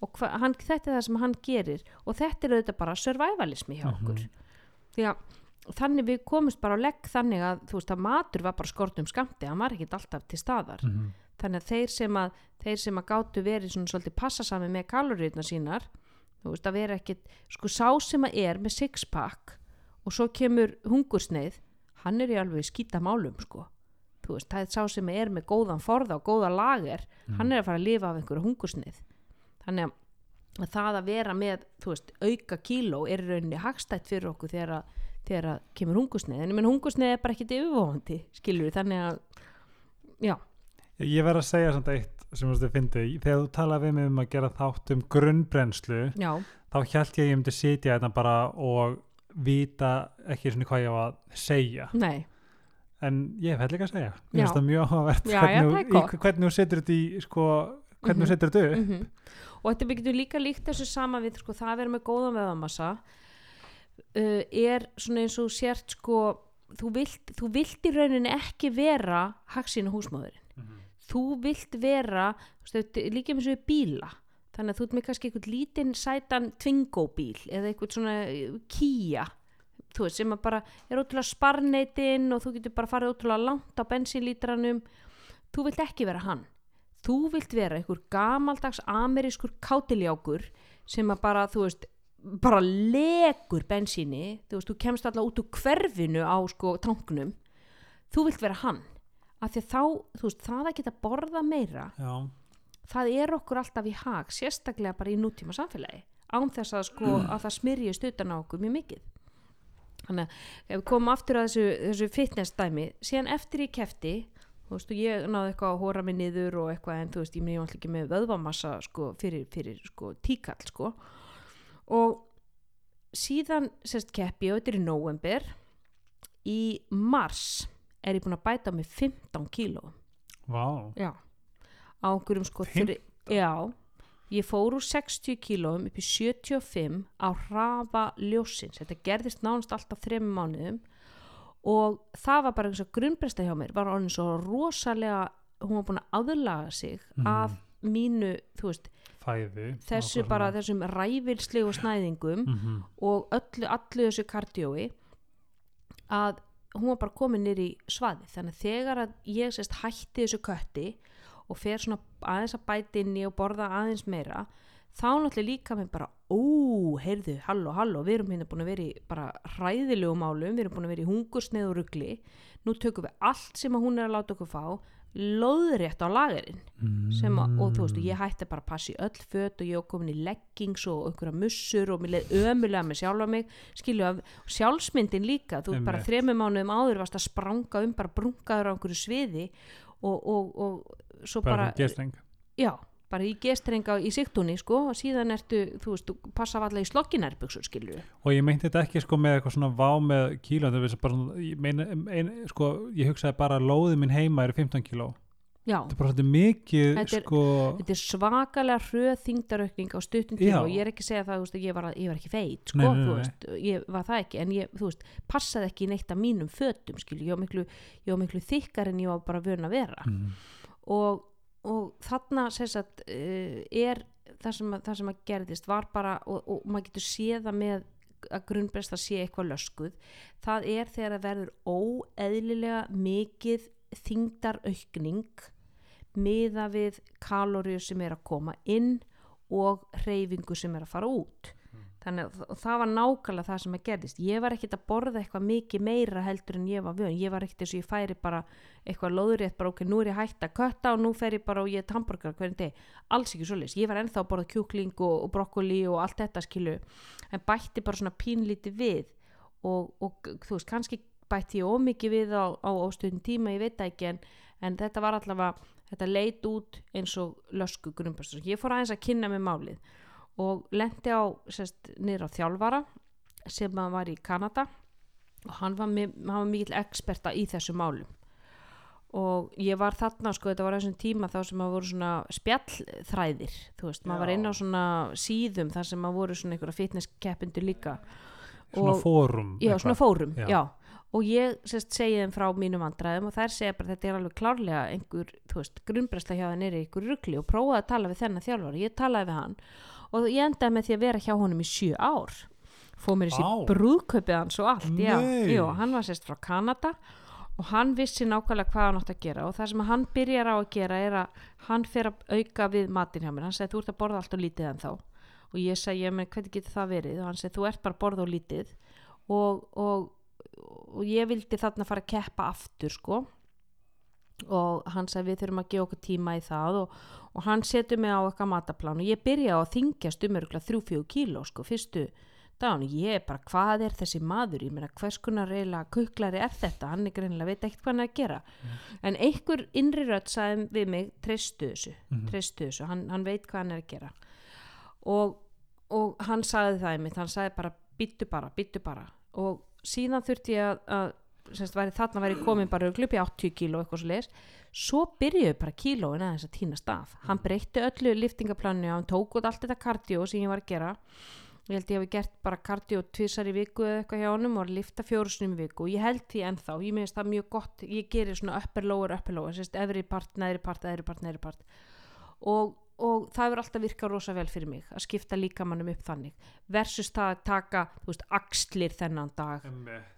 og hva, hann, þetta er það sem hann gerir. Og þetta er auðvitað bara survivalismi hjá okkur. Mhm. því að þannig við komumst bara á legg þannig að þú veist að matur var bara skortum skamti hann var ekkit alltaf til staðar. Mhm. þannig að þeir sem að, þeir sem að gátu verið svona svolítið passasami með kaloríuna sínar þú veist að vera ekkit sko sá sem að er með sixpack og svo kemur hungursneið hann er í alveg skýta málum sko. Þú veist, það er sá sem er með góðan forða og góða lager, hann er að fara að lifa af einhverju hungursneið þannig að að það að vera með veist, auka kíló er rauninni hagstætt fyrir okkur þegar að, þegar að kemur hungursneið en ég menn hungursneið er bara ekkit yfirvóðandi skilur við, þannig að já, Ég verð að segja samt eitt sem þú fyndi þegar þú talaði við mig um að gera þátt um grunnbrennslu já, þá held ég að ég myndi sitja þetta bara og vita ekki svona hvað ég á að segja. Nei. En ég hef held ekki að segja. Ég finnst það mjög áhugavert er hvernig þú setur þetta í sko, hvernig Mhm. þú setur þetta upp? Mm og þetta getur líka líkt þessu sama við sko, það að vera með góðan veðamassa uh, er svona eins og sért sko þú vilt, þú vilt í rauninni ekki vera haksinu húsmáðurinn Mhm. þú vilt vera er líka með svo bíla. Þannig að þú ert með kannski einhvern lítinn sætan tvingóbíl eða einhvern svona kía þú veist, sem bara er ótrúlega sparneitin og þú getur bara farið ótrúlega langt á bensínlítranum. Þú vilt ekki vera hann þú vilt vera einhver gamaldags amerískur kátiljákur sem að bara, þú veist bara legur bensíni þú veist, þú kemst alltaf út úr hverfinu á sko tanknum þú vilt vera hann. Af því þá, þú veist, það að geta borða meira já, það er okkur alltaf í hag sérstaklega bara í nútíma samfélagi án þess að sko að það smyrji stutan á okkur mjög mikið. Þannig að við komum aftur að þessu, þessu fitness dæmi síðan eftir ég kefti þú veist, og ég náði eitthvað að hóra mig niður og eitthvað en þú veist, ég meni alltaf ekki með vöðvamassa sko, fyrir, fyrir sko, tíkall sko. Og síðan sérst keppi og þetta er í november í mars er ég búin að bæta mig 15 kíló. Vá. Já, á einhverjum sko 15? þri, Já, ég fór úr 60 kílóum upp í 75 á hrafa ljósins þetta gerðist nánast alltaf þrem mánuðum og það var bara eins og grunnbresta hjá mér var orðin svo rosalega hún var búin að aðlaga sig Mhm. af mínu, þú veist, fæði þessu bara þessum ræfilslegu snæðingum mm -hmm. og öllu, allu þessu kardjói að hún var bara komin nýr í svaði þannig að þegar að ég sérst hætti þessu kötti og fer svona aðeins að bæti inn í og borða aðeins meira þá náttúrulega líka mér bara ó, heyrðu, halló, halló, við erum hérna búin að vera í bara hræðilegu málum við erum búin að vera í hungursneið og rugli. Nú tökum við allt sem að hún er að láta okkur fá loðrétt á lagerinn. Sem að, og þú veist, ég hætti bara að passa í öll föt og ég var komin í leggings og einhverja mussur og mér leið ömulega með sjálfa mig skilju af sjálfsmyndin líka. Þú bara þremur mánuðum áður varst að spranga um bara brungaður á einhverju sviði og, og, og svo bara, bara, já, bara í gestrenga í sigtunni sko og síðan ertu, þú veist, þú passa allavega í slokkinærbuxur skilju og ég meinti þetta ekki sko með eitthvað svona vá með kíló það er bara svona, ég, meina, ein, sko, ég hugsaði bara að lóðið minn heima er 15 kíló. Já, þetta er bara svolítið mikið Þetta er- sko, þetta er svakalega hröð þingdaraukning á stuttum tíma og ég er ekki að segja það veist, að ég, var, ég var ekki feit sko, Nei, nei, nei, þú veist, ég var það ekki en ég þú veist, passaði ekki neitt af mínum fötum skilju, ég var miklu, miklu þykkar en ég var bara vön að vera. Mm, og, og þarna sagt, uh, er það sem, að, það sem að gerðist var bara og, og maður getur séð það með að grunnbresta sé eitthvað löskuð. Það er þegar það verður óeðlilega mikið þingdaraukning miða við kaloríu sem er að koma inn og reyfingu sem er að fara út þannig að það var nákvæmlega það sem að gerðist. Ég var ekkert að borða eitthvað mikið meira heldur en ég var vön, ég var ekkert eins og ég færi bara eitthvað lóðrétt, bara ok, nú er ég hægt að kötta og nú fer ég bara og ég er hamburger hvernig deg, alls ekki svoleiðis, ég var ennþá að borða kjúkling og, og brokkoli og allt þetta skilu, en bætti bara svona pínlítið við og, og þú veist, kannski bætti ég ómikið við á, á óstöðin tíma, ég veit ekki en, en þetta var allavega, þetta og lendi á á þjálfara sem var í Kanada. Og hann var, var mikill experta í þessu málum og ég var þarna sko, þetta var þessum tíma þá sem að voru svona spjallþræðir þú veist, maður var inn á svona síðum þar sem að voru svona einhverja fitnesskeppundu líka. Svona Og- fórum já, eitthvað. svona fórum, Já. já, og ég sérst segi þeim frá mínum vandræðum og þær segja bara þetta er alveg klárlega einhver, þú veist, grunnbresla hjá það nýri einhver rugli og prófaði að tala við þennan þjálfari ég talaði við hann og ég endaði með því að vera hjá honum í sjö ár. Fóð mér þessi Vá. brúðkaupið hans og allt já, jú, hann var sérst frá Kanada og hann vissi nákvæmlega hvað hann átt að gera. Og það sem hann byrjar á að gera er að hann fer að auka við matinn hjá mér. Hann segi þú ert að borða allt og lítið en þá og ég segi, ég menn hvernig getur það verið? Og hann segi þú ert bara að borða og lítið. Og, og, og ég vildi þarna fara að keppa aftur sko og hann sagði við þurfum að gefa okkur tíma í það og, og hann setur mig á eitthvað mataplan og ég byrja á að þingjast um örgulega 3-4 kíló sko fyrstu dagun ég er bara hvað er þessi maður? Ég meina hvers konar reyla kuklari er þetta? Hann er greinilega veit ekkert hvað hann er að gera. En einhver innri rödd sagði við mig treystu þessu, Mhm. treystu þessu. Hann, hann veit hvað hann er að gera. Og, og hann sagði það einmitt, hann sagði bara byttu bara, byttu bara. Og síðan þurfti ég að, að semst, væri, þarna væri komin bara gluppi 80 kíló eitthvað svo leis svo byrjuðu bara kílóin aðeins að týnast af. Hann breytti öllu liftingaplaninu hann tók út allt þetta kardió sem ég var að gera. Ég held ég hafi gert bara kardió tvisar í viku eða eitthvað hjá honum og að lifta fjórusunum í viku. Og ég held því ennþá, ég meðist það mjög gott. Ég gerir svona upper lower, upper lower sérst, efri part, neðri part, eðri part, neðri part. Og, og það hefur alltaf virkað rosa vel fyrir mig að skipta líkamannum upp þannig versus það að taka, þú veist, axlir þennan dag.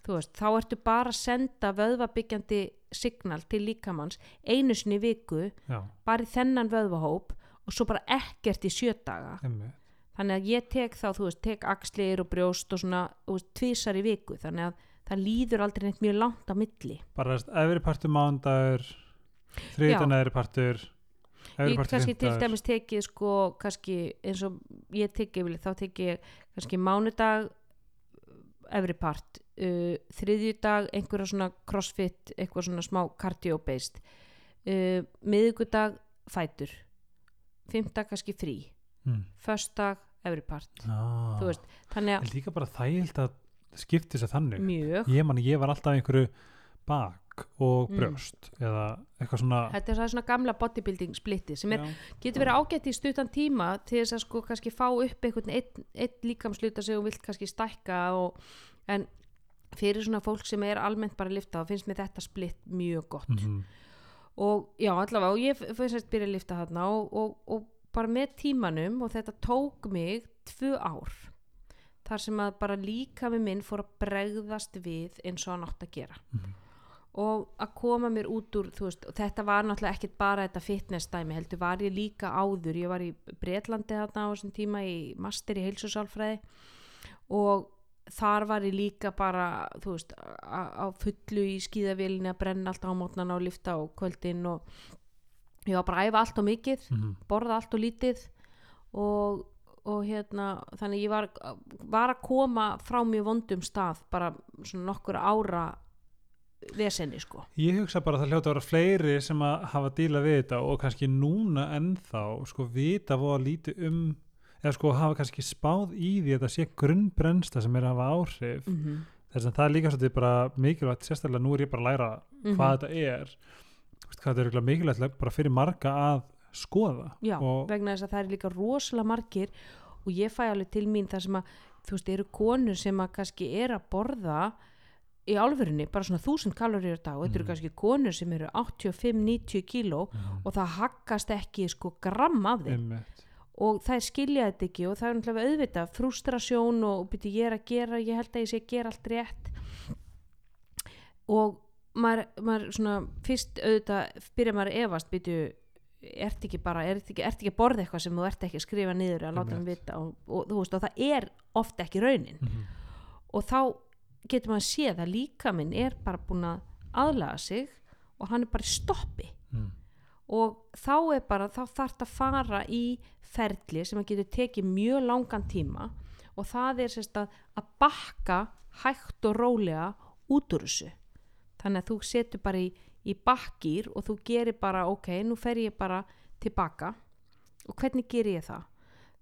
Þú veist, þá ertu bara að senda vöðvabyggjandi signal til líkamanns einu sinni í viku já, bara í þennan vöðvahóp og svo bara ekkert í sjö daga. Einmitt. Þannig að ég tek þá, þú veist, tek axlir og brjóst og svona, þú veist, tvísar í viku þannig að það líður aldrei neitt mjög langt á milli. Bara efri partur mándagur þriðan neðri partur ég kannski til dæmis tekið sko, kannski eins og ég tekið þá tekið ég kannski mánudag efri part uh, þriðjudag einhverja svona crossfit eitthvað svona smá cardio based uh, miðugudag fætur fimmtag kannski frí mm. föstdag efri part ah. þú veist, þannig en líka bara þægild að skipti sér að þannig mjög ég man ég var alltaf einhverju bak og Mm. brjóst eða eitthvað svona þetta er svona gamla bodybuilding splitti sem er, getur verið ágætt í stuttan tíma til þess að sko kannski fá upp einhvern einn, einn líkamsluta sem þú vilt kannski stækka og, en fyrir svona fólk sem er almennt bara að lifta þá finnst mér þetta splitt mjög gott Mhm. og já allavega og ég finnst að byrja að lifta þarna og, og, og bara með tímanum og þetta tók mig tvö ár þar sem að bara líka með minn fór að bregðast við eins og hann átt að gera Mhm. Og að koma mér út úr veist, og þetta var náttúrulega ekkert bara þetta fitness dæmi heldur var ég líka áður ég var í Bretlandi þarna á þessum tíma í master í heilsusálfræði og þar var ég líka bara þú veist á, á fullu í skíðavélinni að brenna allt á mótnana og lifta á kvöldin og ég var bara að æfa allt og mikið Mhm. borða allt og lítið og, og hérna þannig ég var, var að koma frá mjög vondum stað bara svona nokkur ára vesenni sko Ég hugsa bara að það hljóta að vera fleiri sem að hafa díla við þetta og kannski núna ennþá sko vita voða lítið um eða sko hafa kannski spáð í því að þetta sé grunnbrennsla sem er að hafa áhrif mm -hmm. þess að það er líka svolítið bara mikilvægt sérstaklega nú er ég bara að læra Mhm. hvað þetta er Vist, hvað þetta er mikilvægt bara fyrir marga að skoða Já, og vegna þess að það er líka rosalega margir og ég fæ alveg til mín þar sem að þú veist, eru konur sem að kannski er að borða í álfurinni bara svona þúsund kaloríur á dag og þetta eru Mhm. kannski konur sem eru 85-90 kíló og það haggast ekki sko gram af þeim. Einmitt. Og það skilja þetta ekki og það er náttúrulega auðvitað frustrasjón og byrju ég er að gera, ég held að ég sé að gera allt rétt. Og maður, maður svona fyrst auðvitað byrja maður að efast byrju ert ekki bara, ert ekki, ert ekki að borða eitthvað sem þú ert ekki að skrifa niður að láta hann vita og, og þú veist og það er ofta ekki raunin. Mhm. og þá getur maður að líka minn er bara búin að aðlaga sig og hann er bara í stoppi. Mhm. og þá er bara, þá þarf að fara í ferli sem að getur tekið mjög langan tíma og það er sérst að, að bakka hægt og rólega út úr þessu. Þannig að þú setur bara í, í bakkýr og þú gerir bara ok, nú fer ég bara tilbaka. Og hvernig gerir ég það?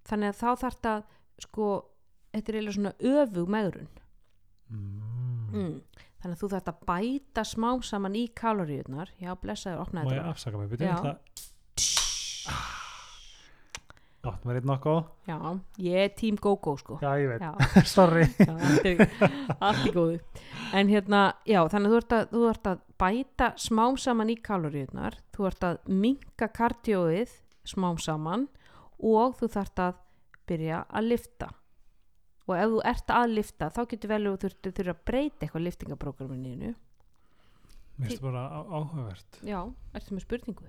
Þannig að þá þarf það sko, þetta er eiginlega svona öfug meðrun Mm. mm. þannig að þú þarf að bæta smá saman í kaloríunar já, blessaður, opna Má ég afsaka mig, Já. ég ætla Átt maður einn nokkuð. Já, ég er tím go-go sko. Já, ég veit, já, sorry. Já, allt, er, í góðu. En hérna, já, þannig að þú ert að, að bæta smám saman í kaloríunar þú ert að minka kardjóið smám saman og þú þarft að byrja að lifta og ef þú ert að lifta þá getur vel og þú þurft þurft að breyta eitthvað liftingaprógraminu Mér finnst bara á- áhugavert. Já, ertu með spurningu?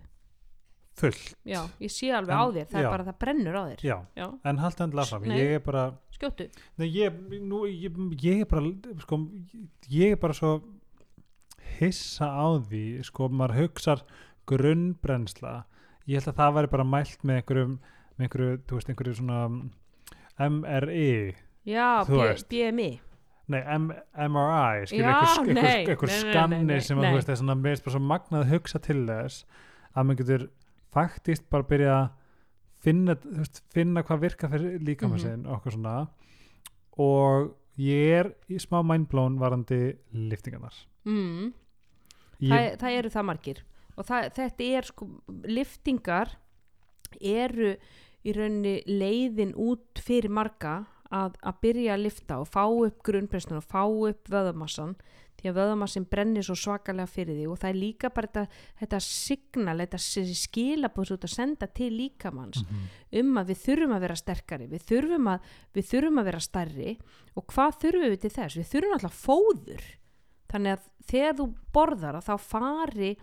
Full, já, ég sé alveg En- á þér, það já. er bara að það brennur á þér. Já, já, en haldt endilega fram Nei. Ég er bara, skjóttu. Nei, ég, nú, ég, ég er bara sko, ég er bara svo hissa á því sko, maður hugsar grunnbrennsla. Ég held að það væri bara mælt með einhverjum með einhverju, þú veist, einhverju svona MRI já. BMI Nei, MRI, nei, skanni sem að veist er svona, finnst bara svo magnað að hugsa til þess að maður getur faktist bara byrja að finna, veist, finna hvað virka fyrir líkamann Mhm. sinn og okkur svona og ég er í smá mindblown varandi liftingarnar mm. ég, það, það eru það margir og það, þetta er sko liftingar eru í rauninni leiðin út fyrir marga að, að byrja að lifta og fá upp grunnprestun og fá upp vöðamassan því að vöðamassin brennir svo svakalega fyrir því og það er líka bara þetta, þetta signal, þetta skilabóð svo að senda til líkamanns um að við þurfum að vera sterkari við þurfum að, við þurfum að vera stærri og hvað þurfum við til þess? Við þurfum alltaf fóður þannig að þegar þú borðar að þá fari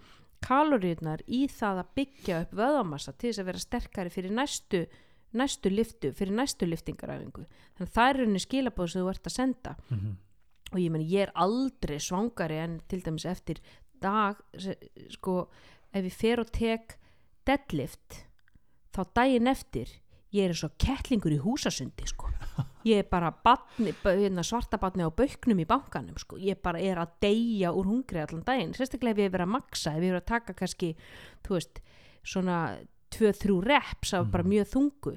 kaloríunar í það að byggja upp vöðamassa til þess að vera sterkari fyrir næstu, næstu liftu, fyrir næstu liftingaræfingu þannig að það er rauninni skilabóð sem þú ert að senda Mhm. og ég meni ég er aldrei svangari en til dæmis eftir dag sko ef ég fer og tek deadlift þá daginn eftir ég er eins og kettlingur í húsasundi sko ég er bara batni, hérna, svarta batni á bauknum í bankanum sko. ég bara er að deyja úr hungri allan daginn, sérstaklega ef ég verið að maksa ef ég er að taka kannski þú veist, svona 2-3 reps af bara mjög þungu.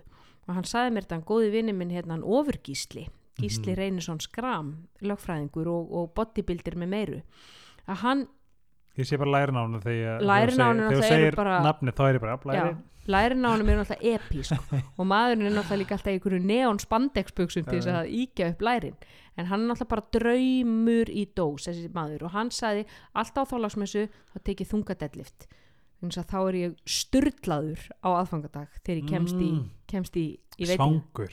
Og hann saði mér þetta, hann góði vinni minn hérna hann ofurgísli, Gísli Reynisson Skram, lögfræðingur og, og bodybuilder með meiru. Að hann Ég sé bara lærin á hann þegar Lærin á honum þegar þú segir bara- nafni þá er ég bara Já, læri. Lærin á honum er náttúrulega epísk og maðurinn er náttúrulega líka alltaf í einhverju neon spandexbuxum til þess að íkja upp lærin. En hann er náttúrulega bara draumur í dós þessi maður. Og hann sagði alltaf á þálagsmessu þá tekið þunga deadlift þannig að þá er ég sturdlaður á aðfangadag þegar ég kemst í, Mm. kemst í, í Svangur?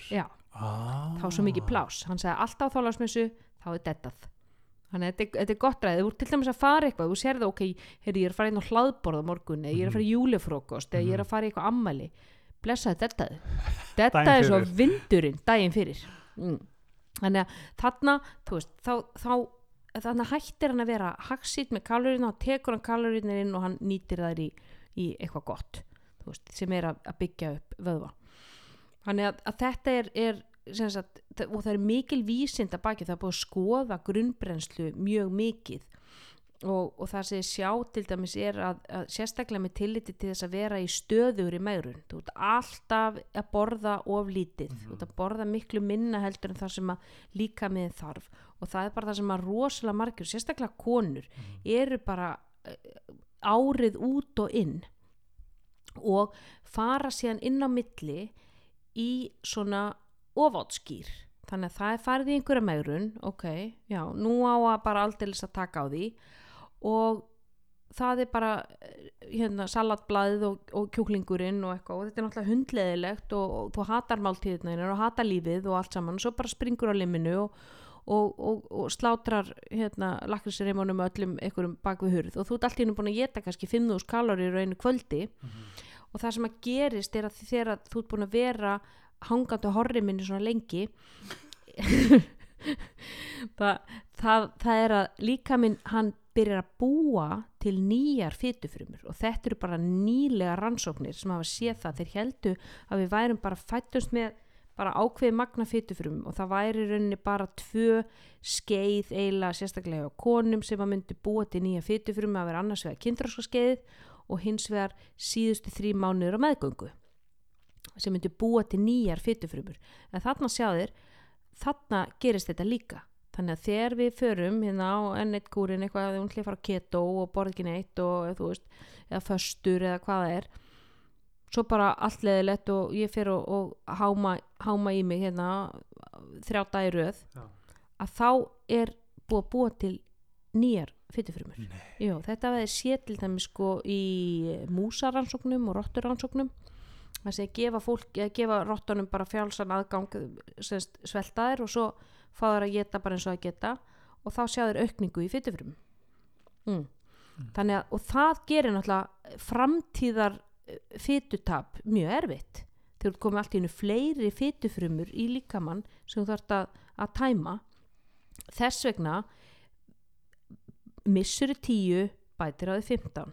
Ah. þá er svo mikið plás hann sagði alltaf á þálagsmessu þá er deadað þannig að þetta, er- er gott ræðið, þú ert til dæmis að fara eitthvað þú sérðu, ok, heyrðu, ég er að fara inn á hlaðborð á morgun eða ég er að fara í júlefrókost eða ég er að fara í eitthvað ammæli blessaði dettaði dettaði svo vindurinn daginn fyrir. Mm. þannig að þarna þú veist, þá, þá þannig hættir hann að vera hagsít með kalorínu og tekur hann kalorínu inn og hann nýtir þær í, í eitthvað gott veist, sem er að, að byggja upp vöðva. Þannig að, að þetta er, er sagt, og það er mikil vísind að baki það er búið að skoða grunnbrennslu mjög mikið og, og það sem ég sjá til dæmis er að, að sérstaklega með tilliti til þess að vera í stöður í megrun. Þú ert alltaf að borða of lítið, þú ert að borða miklu minna heldur en það sem að líka með þarf. Og það er bara það sem að rosalega margir, sérstaklega konur eru bara eh, árið út og inn og fara síðan inn á milli í svona ofátskýr. Þannig að það er farið í einhverja megrun ok, já, nú á að bara aldeilis að taka á því og það er bara eh, hérna, salatblaðið og, og kjúklingurinn og eitthvað og þetta er náttúrulega hundleðilegt og, og þú hatar máltíðina og hatar lífið og allt saman og svo bara springur á liminu og, og, og, og slátrar hérna, lakrisreimunum öllum einhverjum bak við hurð. Og þú ert allt í hennu búin að geta kannski 5.000 kalorir á einu kvöldi. Og það sem að gerist er að þegar þú ert búin að vera hangandi á horri minni svona lengi það, það, það er að líka minn hann byrjar að búa til nýjar fytufrumur og þetta eru bara nýlega rannsóknir sem hafa séð það. Þeir heldu að við værum bara fættust með bara ákveði magna fytufrum og það væri rauninni bara tvö skeið eiginlega sérstaklega á konum sem að myndi búa til nýja fytufrum að vera annars vegar kyndraskarskeiðið og hins vegar síðustu þrý mánuður á meðgöngu sem myndi búa til nýjar fytufrumur en þarna sjáðir þarna gerist þetta líka þannig að þegar við förum hérna á N1 kúrin eitthvað að hún hlið fara á keto og borð ekki neitt og þú veist, eða föstur eða hvað það er svo bara allt leðilegt og ég fer og, og háma, háma í mig hérna þrjá dagi röð Já. að þá er búið að búa til nýjar fytufrumur Jó, þetta veði sé til dæmis sko í músaransóknum og rotturansóknum það sé að gefa fólk, eða gefa rottunum bara fjálsan aðgang sveltaðir og svo fá þær að geta bara eins og að geta og þá sjá þær aukningu í fytufrum mm. að og það gerir náttúrulega framtíðar fytutap mjög erfitt. Þegar þú komið allt í hennu fleiri fytufrumur í líkamann sem þú þarft að, að tæma. Þess vegna missur tíu bætir á því 15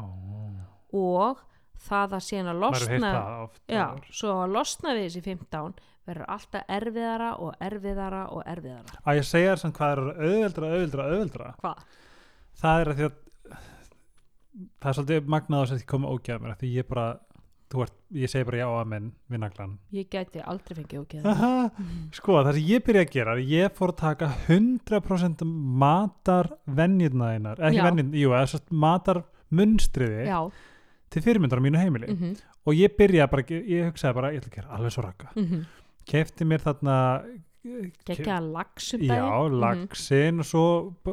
oh. og það að síðan að losna já, svo að losna við þessi 15 verður alltaf erfiðara og erfiðara og erfiðara. Að ég segja þér samt hvað er auðveldra, auðveldra, auðveldra hvað? það er að því að það er svolítið magnað á þess að því koma ógæða mér því ég bara, þú ert, ég segi bara já að menn við naglan ég gæti aldrei fengið ógeð Aha, sko það sem ég byrja að gera er ég fór að taka 100% matar venjurna einar ekki Já. venjurna, jú, matar munstriði já, til fyrirmyndar á mínu heimili. Mm -hmm, og ég byrjaði bara, ég hugsaði bara ég ætla að gera alveg svo rakka mm -hmm. Kefti mér þarna geggja lagsum Já, Mhm. lagsin og svo,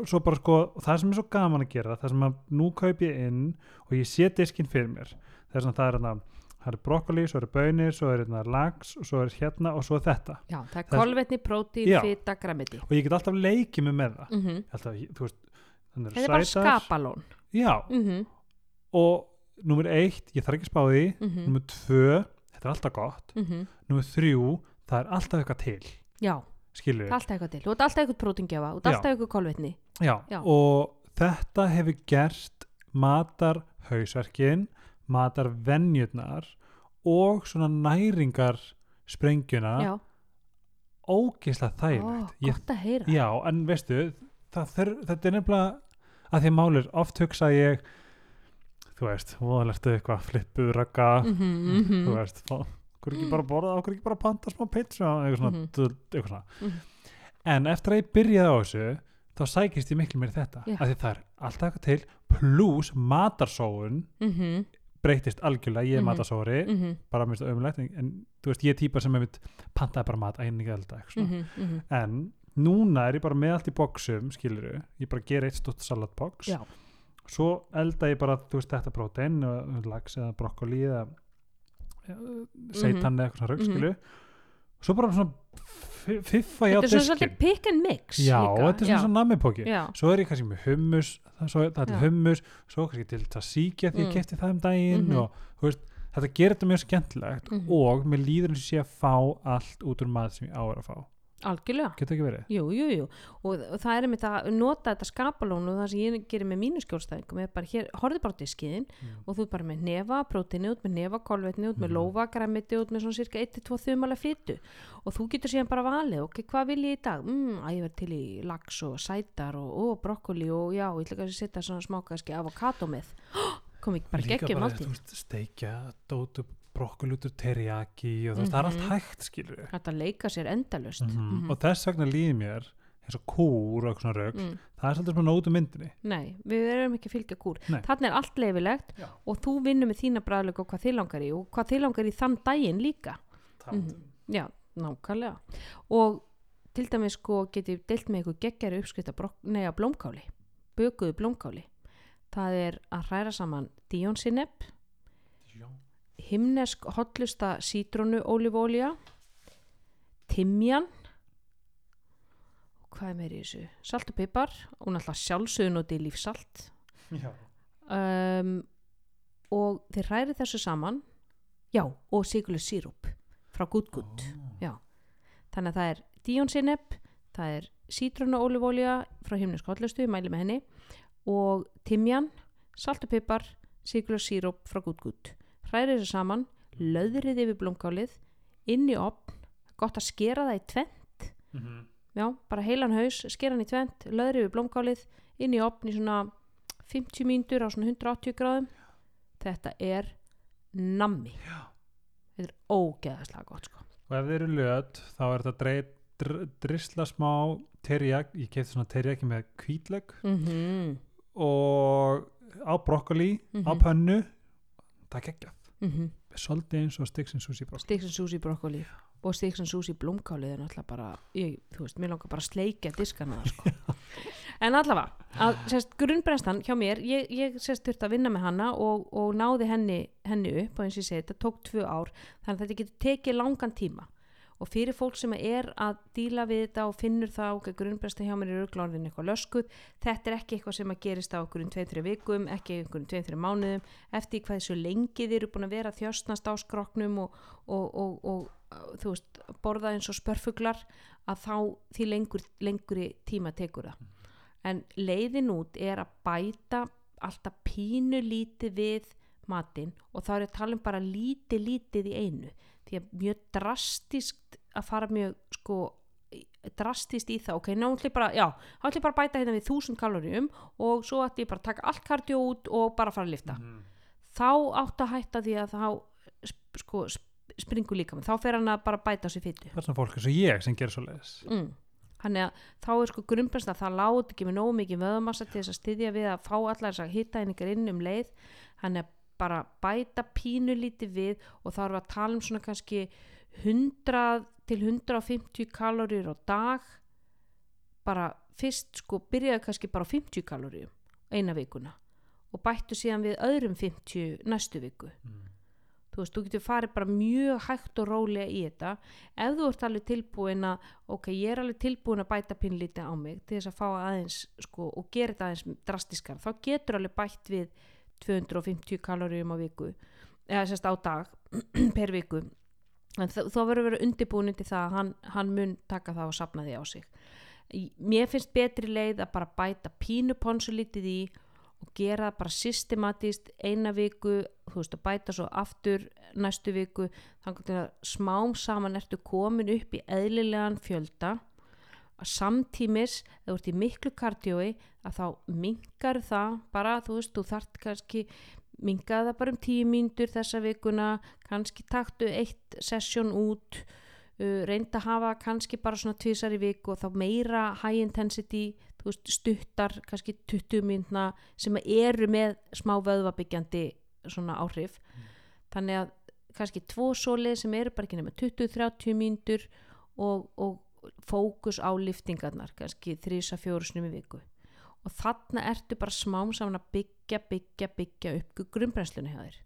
svo bara sko, það sem er svo gaman að gera það sem að nú kaup ég inn og ég sé diskinn fyrir mér þess að það er hérna, það er brokkoli, svo er bönir svo er hérna lags, og svo er hérna og svo þetta. Já, það er Það kolvetni, prótín, fita, græmiti og ég get alltaf leikið mig með það. Mm alltaf, þú veist, Þetta er bara skapalón Já, mm og nummer eitt, ég þarf ekki að spá því. -hmm. nummer tvö, þetta er alltaf gott. Mm nummer þrjú, það er alltaf eitthvað til Já, skilur það er alltaf eitthvað til. Þú ert alltaf eitthvað prótingjafa, þú ert alltaf eitthvað kolvetni. Já, Já. og þetta hefur gert matar hausverkin, matar venjurnar og svona næringar sprengjuna Já, ógeðslega Ó, þægilegt. Ég- gott að heyra. Já, en veistu, þur, þetta er nefnilega að því að málir, oft hugsa ég, þú veist, voðalertu eitthvað, flippu, ragga, mm -hmm, þú veist, fá- okkur ekki bara borða, okkur ekki bara panta smá pizza, eitthvað svona, Mhm. dull, eitthvað svona. Mhm. En eftir að ég byrjaði á þessu, þá sækist ég miklu í þetta, Já. af því það er alltaf eitthvað til, pluss matarsóun mm breytist algjörlega, ég er Mhm. mm matarsóri, -hmm, bara mér það ömulegt, en, en þú veist, ég er típa sem hefur pantaði bara mat, einnig elda, mm -hmm, En núna er ég bara með allt í boxum, skiluru, ég bara ger eitt stótt salatbox, Já. svo elda ég bara, þú veist, þetta prótein, og lax eða brokkoli eða seitan eða eitthvað rauk, Mhm. skilu, svo bara svona fi- fiffa ég á Þetta er svona svolítið pick and mix Já, líka. þetta er svona svona namipóki. Svo er ég kannski með hummus, svo, það er til hummus, svo kannski til tzatziki því ég Mm. kefti það um daginn Mhm. og þú veist, þetta gerir þetta mjög skemmtilegt Mhm. og mér líður eins og sé að fá allt út úr maður sem ég á er að fá. Algjörlega Getur ekki verið? Jú, jú, jú, og, það er einmitt að nota þetta skapalón og það sem ég gerir með mínu skjólstæðingum er bara hér, horfðu bara á diskiðin Mm. og þú er bara með nefa prótini út með nefa kolvetni út með Mhm. lófa græmiti út með svona cirka 1-2 þumalega fytu og þú getur síðan bara valið ok, hvað vil ég í dag? Mm, að ég verð til í lax og sætar og, og brokkoli og já, ég ætla kannski að setja svona smákaski avokado með kom ekki bara geggjum bara, úr teriyaki og þú veist, það er allt Mhm. hægt, skilur. Þetta leika sér endalust Mhm. Og þess vegna líður mér eins og kúr og eitthvað svona rauk, mm. það er svolítið svona nótu myndinni. Nei, við erum ekki að fylgja kúr. Þannig er allt leifilegt Já. og þú vinnur með þína bræðlega og hvað þið langar í og hvað þið langar í þann daginn líka Mhm. Já, nákvæmlega og til dæmis sko getið deilt með ykkur geggjari uppskrift að blómkáli bökuðu blómkáli það er að hræra saman díonsinepp Já. Himnesk hotlusta sítrónu ólífólja timjan og hvað er meir í þessu salt og pipar og náttúrulega sjálfsögun og lífsalt Já. um, og þeir hræri þessu saman já, og sigurlu sírup frá Gutgut Já. þannig að það er díonsinepp það er sítruna ólífólja frá himnesk hotlustu, mæli með henni og timjan, salt og pipar sigurlu sírup frá Gutgut hræri þessu saman löðrið yfir blómkálið inn í opn gott að skera það í tvent Mhm. já, bara heilan haus, skera hann í tvent löðrið yfir blómkálið inn í opn í svona 50 mínútur á svona 180 gráðum þetta er nammi Já. þetta er ógeðaslega gott sko Og ef þeir eru löt, þá er þetta dreif, dr, drisla smá teriyaki, ég kefti svona teriyaki með hvítleg mhm og á brokkoli, á Mhm. pönnu, það er geggjað. Mhm. Svolítið eins og stiksin sushi brokkoli. Sticks and Sushi brokkoli og Sticks and Sushi blómkálið er náttúrulega bara ég, þú veist, mér langar bara að sleikja diskana það sko. En allavega, að, sérst, grunnbrennstan hjá mér, ég, ég sérst þurft að vinna með hana og, og náði henni, henni upp og eins og ég segi, þetta tók tvö ár þannig að þetta getur tekið langan tíma og fyrir fólk sem er að díla við þetta og finnur það ok, grunnbrennstan hjá mér er auðvitað eitthvað löskuð þetta er ekki eitthvað sem að gerist á okkur um 2-3 vikum, ekki einhverjum 2-3 mánuðum eftir hvað þessu lengi þið eru búin að vera þjóstnast á skroknum og, og, og, og veist, borða eins og spörfuglar að þá því lengur, lenguri tíma tekur það. En leiðin út er að bæta alltaf pínu lítið við matinn og þá er að tala um bara lítið lítið í einu því að mjög drastískt að fara mjög sko drastist í það, ok, ná ætlum ég bara já, þá ætlum ég bara að bæta hérna við þúsund kaloríum og svo ætlum ég bara að taka allt kardió út og bara fara að lifta Mhm. þá átt að hætta því að þá sko, sp- springur líka með þá fer hann að bara bæta á sig fytu Það er svona fólk eins og ég sem gerir svo leiðis. mm. þannig að þá er sko grunnbrennsla að það láti ekki með nógu mikið vöðumassa til þess að styðja við að fá allar þess að hitta einingar inn um leið þannig að bara bæta pínu lítið við og þá erum við að tala um svona kannski 100 til 150 kaloríur á dag. Bara fyrst sko byrjaði kannski bara á 50 kaloríum eina vikuna og bættu síðan við öðrum 50 næstu viku. Mm. þú veist, þú getur farið bara mjög hægt og rólega í þetta. Ef þú ert alveg tilbúin að ok, ég er alveg tilbúin að bæta pínlítið á mig til þess að fá aðeins sko, og gera þetta aðeins drastiskar þá getur alveg bætt við 250 kaloríum á viku eða sérst á dag per viku. En þá verður að vera undirbúin til það að hann, hann mun taka það og sapna því á sig. Mér finnst betri leið að bara bæta pínu ponsulítið í og gera það bara systematíst eina viku, þú veist að bæta svo aftur næstu viku þannig að smám saman ertu komin upp í eðlilegan fjölda að samtímis þú ert í miklu kardjói að þá mingar það bara, þú veist, þú þart kannski mingaði það bara um tíu mínútur þessa vikuna, kannski taktu eitt sessjón út uh, reynda að hafa kannski bara svona tvisar í viku og þá meira high intensity veist, stuttar, kannski 20 mínúna sem eru með smá vöðvabyggjandi svona áhrif. Þannig að kannski tvo sólið sem eru bara ekki nema 20-30 mínútur og, og fókus á liftingarnar kannski 3-4 snum í viku. Og þarna ertu bara smám saman að byggja, byggja, byggja upp grunnbrennslunni hjá þér.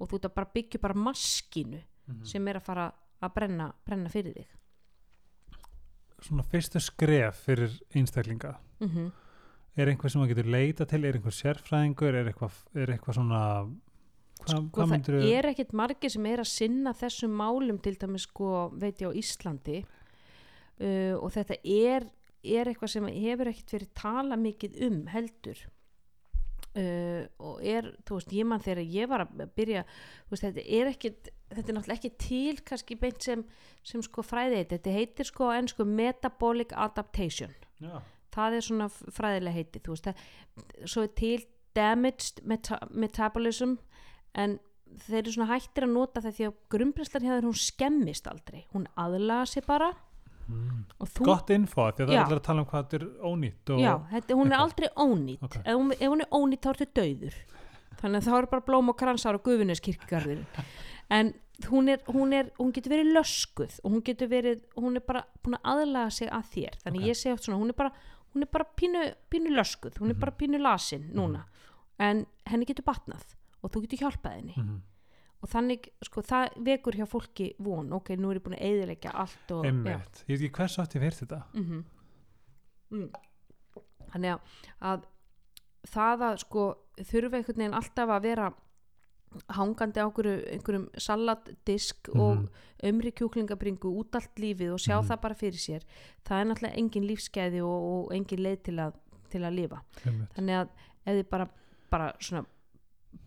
Og þú ert að bara byggja bara maskínu Mhm. sem er að fara að brenna, brenna fyrir þig. Svona fyrstu skref fyrir einstaklinga. Mm -hmm. er einhver sem maður getur leita til, er einhver sérfræðingur, er eitthvað, er eitthvað svona hvað, sko hvað það er ekkit margir sem er að sinna þessum málum til dæmis sko veit ég á Íslandi uh, og þetta er, er eitthvað sem hefur ekkit verið tala mikið um heldur. Uh, og er, þú veist, ég mann þegar ég var að byrja, þú veist, þetta er ekkit þetta er náttúrulega ekki til kannski beint sem, sem sko fræði þetta heitir sko ennsku metabolic adaptation. Já, það er svona fræðilega heiti þú veist það, svo er til damaged meta metabolism en þeir eru svona hættir að nota það því að grunnbrenslan hjá þeir hún skemmist aldrei. Hún aðlaga sig bara og þú, gott info því að það er að tala um hvað þetta er ónýtt og, já, þetta, hún er eitthvað. aldrei ónýtt Ok. ef, hún, ef hún er ónýtt þá ertu dauður þannig að þá eru bara blóm og kransar og gufuneskirkgarður en hún, er, hún, er, hún getur verið löskuð og hún getur verið, hún er bara búin að aðlaga sig að þér þannig Ok. ég segi oft svona, hún er bara, hún er bara pínu, pínu löskuð, hún er Mhm. bara pínu lasin núna en henni getur batnað og þú getur hjálpað henni Mhm. Og þannig, sko, það vekur hjá fólki von, ok, nú er ég búin að eyðileggja allt og, einmitt, ég veit ekki hvers átti fyrir þetta mm mm. þannig að, að það að sko þurfa einhvern veginn alltaf að vera hangandi á einhverju, einhverjum salatdisk og Mhm. ömri kjúklingabringu út allt lífið og sjá Mhm. það bara fyrir sér það er náttúrulega engin lífsgæði og, og engin leið til að, til að lifa einmitt. þannig að ef þið bara, bara svona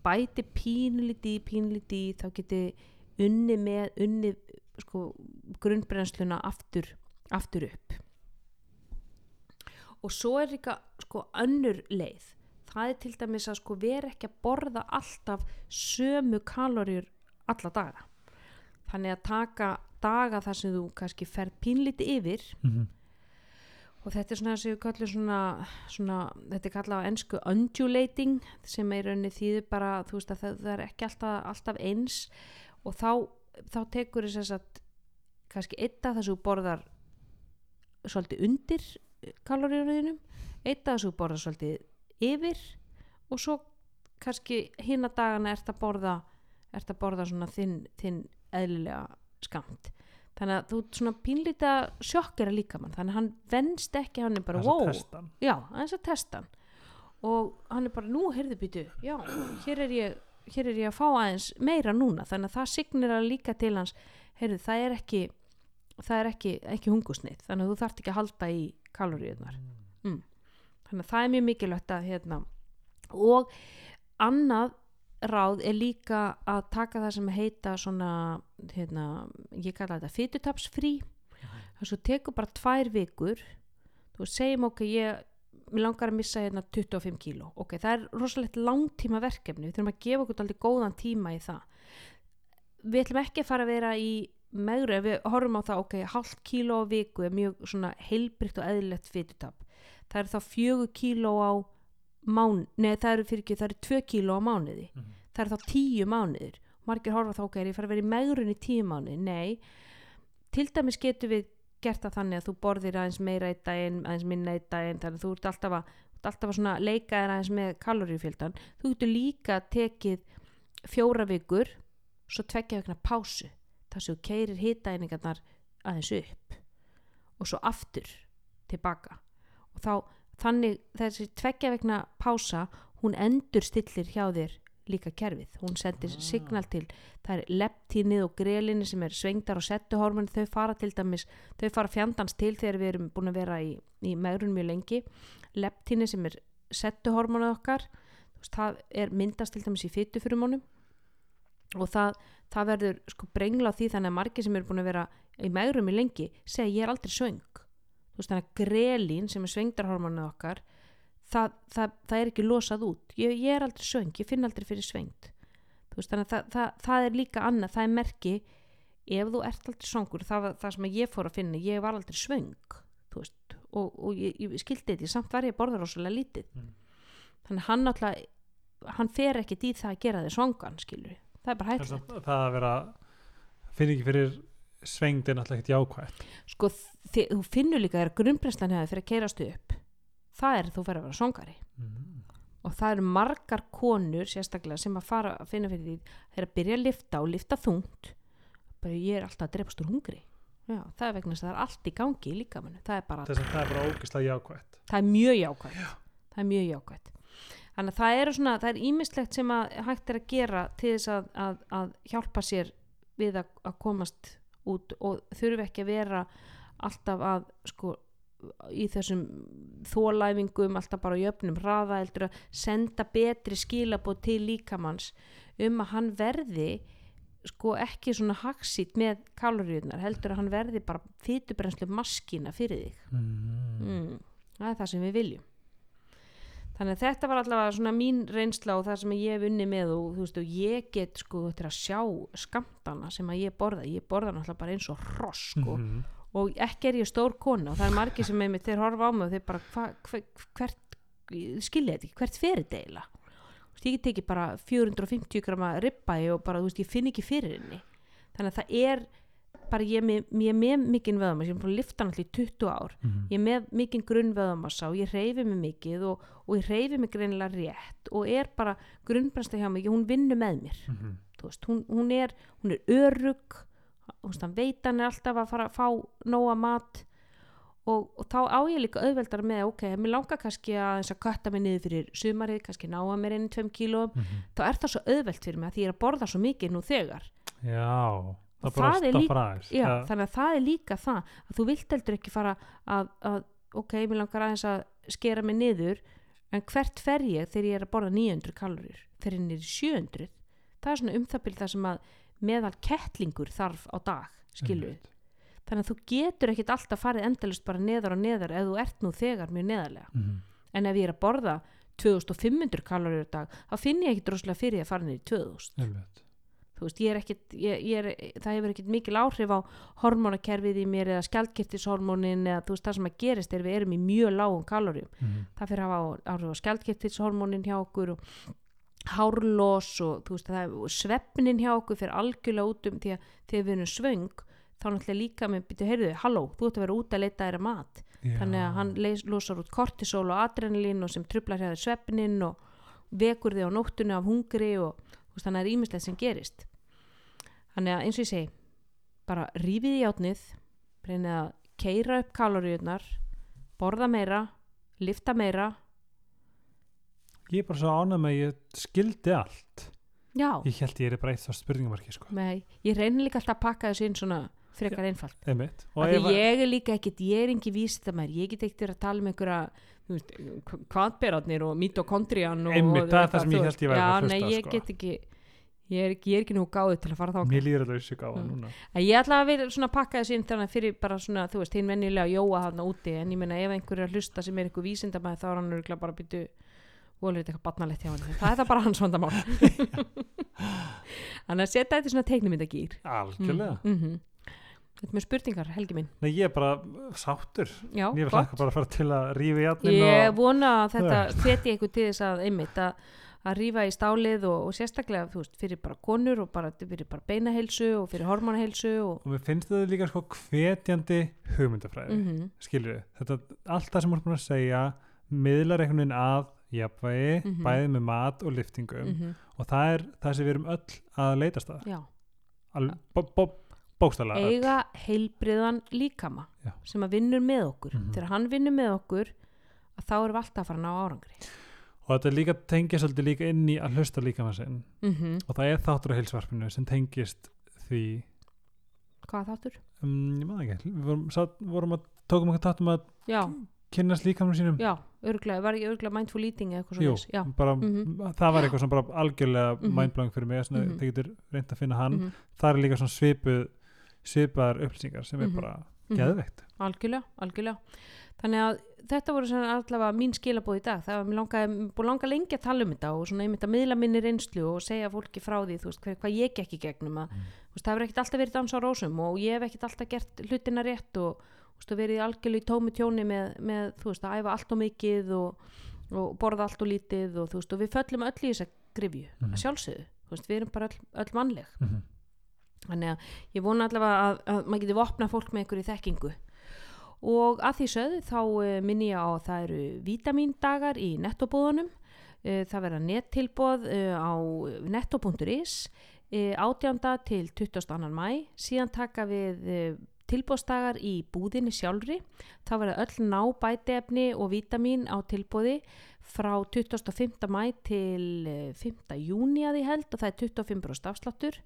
bæti pínliti pínliti þá geti unni með unni sko grunnbrennsluna aftur, aftur upp. Og svo er líka sko önnur leið. Það er til dæmis að sko vera ekki að borða alltaf sömu kaloríur alla daga. Þannig að taka daga þar sem þú kannski ferð pínliti yfir Mhm. Og þetta er svona sem við kallum svona, svona þetta er kallað á ennsku undulating sem er raunni þýður bara þú veist að það, það er ekki alltaf, alltaf eins. Og þá, þá tekur þess að kannski eitt af þessu borðar svolítið undir kaloríunum eitt af þessu borðar svolítið yfir og svo kannski hinn að dagana ert að borða ert að borða svona þinn, þinn eðlilega skamt þannig að þú ert svona pínlítið að sjokkera líka mann þannig að hann venst ekki, hann er bara wow, hann. já, aðeins að testa hann og hann er bara, nú heyrðu býtu já, hér er ég hér er ég að fá aðeins meira núna. Þannig að það signir að líka til hans heyrðu, það er ekki það er ekki, ekki hungusnið, þannig að þú þarft ekki að halda í kaloríunar mm. þannig að það er mjög mikilvægt að hérna, og annað ráð er líka að taka það sem heita svona hérna, ég kalla þetta fytutapsfrí þess að þú tekur bara tvær vikur. Þú segjum ok, ég langar að missa hérna 25 kíló. Ok, það er rosalegt langtíma verkefni við þurfum að gefa okkur aldrei góðan tíma í það. Við ætlum ekki að fara að vera í meðru, ef við horfum á það ok, hálft kíló á viku er mjög svona heilbrygt og eðlilegt fytutap það er þá fjögur kíló á mán, neða það eru fyrir ekki það eru tvö kíló á mánuði. Mhm. það eru þá tíu mánuðir. Margir horfa þá er ég fara að vera í megrun í tíu mánuði? Nei, til dæmis getur við gert það þannig að þú borðir aðeins meira eitt daginn, aðeins minna eitt daginn þannig að þú ert alltaf að, alltaf að svona leika þér aðeins með kaloríufjöldan þú getur líka tekið fjóra vikur svo tveggja vegna pásu. Þar sem þú keirir hitaeiningarnar aðeins upp og svo aftur tilbaka. Og þá þannig þessi tveggja vegna pása hún endur stillir hjá þér líka kerfið, hún sendir Ah. signal til það er leptínið og grelinni sem er svengdar og settuhormon þau fara til dæmis, þau fara fjandans til þegar við erum búin að vera í, í megrun mjög lengi, leptínið sem er settuhormonið okkar það er myndast til dæmis í fytufurumónum og það, það verður sko brengla á því þannig að margir sem eru búin að vera í megrun mjög lengi segja ég er aldrei svöng þú veist þannig að grelin sem er svengdarhormonið okkar það, það, það er ekki losað út. Ég, ég er aldrei svöng, ég finn aldrei fyrir svöngt þú veist þannig að það, það, það er líka annað, það er merki ef þú ert aldrei svöngur það sem ég fór að finna, ég var aldrei svöng veist, og, og ég, ég skildi þetta samt var ég borða rosalega lítið. Mm. þannig hann alltaf hann fer ekkit í það að gera þig svangan skilur það er bara Það er hægt það að vera finn ekki fyrir svengd er náttúrulega ekkert jákvætt. Sko þi- þú finnur líka þegar grunnbrennslan hefur fyrir að keirast upp það er þú fyrir að vera svangari. Mm. og það eru margar konur sérstaklega sem að fara að finna fyrir því þeir að byrja að lifta og lifta þungt. Bara ég er alltaf að drepast úr hungri. Já, það er vegna þess að það er allt í gangi í líkamannu það er bara, er bara ógislega jákvætt. Það er mjög jákvætt. Það er mjög jákvætt. Þannig að það eru svona, það er ímislegt sem að hægt er að gera til þess að, að, að hjálpa sér við að, að komast út og þurfi ekki að vera alltaf að sko í þessum þólæfingum alltaf bara jöfnum hraða heldur að senda betri skilabóð til líkamanns um að hann verði sko ekki svona hagsít með kaloríunar heldur að hann verði bara fytubrenslu maskína fyrir þig mm. mm, það er það sem við viljum þannig að þetta var allavega svona mín reynsla og það sem ég hef unni með og þú veist og ég get sko til að sjá skamtana sem að ég borða. Ég borða náttúrulega bara eins og hross sko. Mhm. og ekki er ég stór kona og það er margir sem með mig þeir horfa á mig og þeir bara hva, hva, hvert, skilja þetta ekki? Hvert fyrir eiginlega? Þú veist, ég get ekki bara 450 grama ribbæi og bara þú veist ég finn ekki fyrir henni. Þannig að það er bara ég er með, með mikinn vöðumassa ég er búin að lifta náttúrulega í 20 ár Mhm. ég er með mikinn grunnvöðumassa og ég reyfi mig mikið og, og ég reyfi mig greinilega rétt og er bara grunnbrensla hjá mig, hún vinnur með mér Mhm. þú veist, hún, hún er hún er örug hann veit hann er alltaf að fara að fá nóga mat og, og þá á ég líka auðveldar með, ok, mér langar kannski að að kötta mig niður fyrir sumarið kannski ná að mér inn 2 kílóum Mhm. þá er það svo auðvelt fyrir mig að því ég er að borða svo mikið nú þegar já það er líka- Já, Það- þannig að það er líka það að þú vilt heldur ekki fara að, að ok, mér langar aðeins að skera mig niður en hvert fer ég þegar ég er að borða 900 kalorir fer ég í 700 það er svona um það sem að meðal kettlingur þarf á dag skilur við, þannig að þú getur ekkit alltaf farið endalist bara neðar og neðar ef þú ert nú þegar mjög neðarlega. Mhm. en ef ég er að borða 2500 kalorir á dag þá finn ég ekkit droslega fyrir að fara niður í 2000 Einmitt. Veist, ég ekkit, ég, ég er, það hefur ekkit mikil áhrif á hormónakerfið í mér eða skjaldkiptishormónin eða veist, það sem að gerist er við erum í mjög lágum kaloríum Mhm. það fyrir að hafa áhrif á skjaldkiptishormónin hjá okkur og hárlós og veist, er svefnin hjá okkur fyrir algjörlega út um því að þegar við erum svöng þá náttúrulega líka með, byrju, heyrðu, halló, þú ert að vera út að leita þér að mat Já. þannig að hann leys, losar út kortisol og adrenalín og sem trublar hjá þér svefnin og vekur þig á nóttunni af hungri og þannig að það er ímislegt sem gerist þannig að eins og ég segi bara rífið í átnið reynið að keira upp kaloríunar borða meira lifta meira. Ég er bara svo ánægð með að ég skildi allt. Já, ég held ég er bara eitt þá spurningamarki sko. Nei, ég reynir líka alltaf að pakka þessu inn svona frekar einfalt. að- ég er líka ekkit, ég er ekki vísindamær ég get ekkert að tala um einhverja kvaðberarnir og mitokondrian og, Einmitt, það er það sem ég hélt ég væri já, að hlusta nei, á, ég sko. get ekki ég er ég er ekki nú gáðið til að fara þá mér líður alveg þessu gáða Mm. núna. Ég ætla að að pakka þessu inn þannig fyrir bara svona, þú veist, hinn venjulega jóa þarna úti. En ég meina ef einhver er að hlusta sem er einhver vísindamæð þá er hann örgulega bara að byttu volur þetta eitthvað batnalegt hjá hann það er það bara hans vandamál. Þannig að setja þetta í svona teiknumyndagýr algjörlega. Mm. -hmm. Þetta er með spurningar, Helgi minn. Nei ég er bara sáttur. Já, ég vil hlaka bara að fara til að rífa að rífa í stálið og, og sérstaklega veist, fyrir bara konur og bara, fyrir bara beinaheilsu og fyrir hormonaheilsu og, og mér finnst þetta líka sko hvetjandi hugmyndafræði mm -hmm, skilur þetta, allt það sem búin að segja miðlar einhvern veginn að jafnvægi, Mhm. bæði með mat og liftingum og það er það sem við erum öll að leitast að bó, bó, öll. eiga heilbriðan líkama Já. sem að vinnur með okkur Mhm. þegar hann vinnur með okkur að þá erum við alltaf að fara að ná árangri og þetta líka tengja svolítið líka inn í að hlusta líka maður sinn mm og það er þáttur á heilsvarpinu sem tengist því hvað þáttur? um, ég maður ekki, við vorum, satt, vorum að tókum okkur tátum að já, kynnast líkamum sínum já, örglega, var ekki örglega mindful eating eða eitthvað svona bara, Mhm. það var eitthvað sem bara algjörlega Mhm. mindblowing fyrir mig Mhm. þið getur reynd að finna hann mhm, það er líka svona svipuð svipaðar upplýsingar sem er Mhm. bara. Geðveikt. Algjörlega, algjörlega. Þannig að þetta voru allavega mín skilabóð í dag. Það var mér langaði, búið langa lengi að tala um þetta og svona einmitt að miðla minni reynslu og segja fólki frá því, þú veist, hver, hvað ég gekk í gegnum að, þú veist, það hefur ekkert alltaf verið dans á rósum og ég hef ekkert alltaf gert hlutina rétt og veist, verið algjörlega í tómi tjóni með, með, þú veist, að æfa allt og mikið og, og borða allt og lítið og þú veist, og við föllum öll í þessa grifju Mhm. að sjálfsögðu, þú veist, við erum bara öll, öll mannleg. Mhm. Þannig að ég vona allavega að, að maður geti vopnað fólk með einhverju þekkingu og að því sögðu þá uh, minni ég á að það eru vítamíndagar í nettobúðunum uh, það verða nettilbóð uh, á netto.is uh, 18. til 22. mæ síðan taka við tilbóðsdagar í búðinni sjálfri þá verða öll ná bætiefni og vítamín á tilbóði frá 25. mæ til eh, 5. júni að ég held og það er 25% afsláttur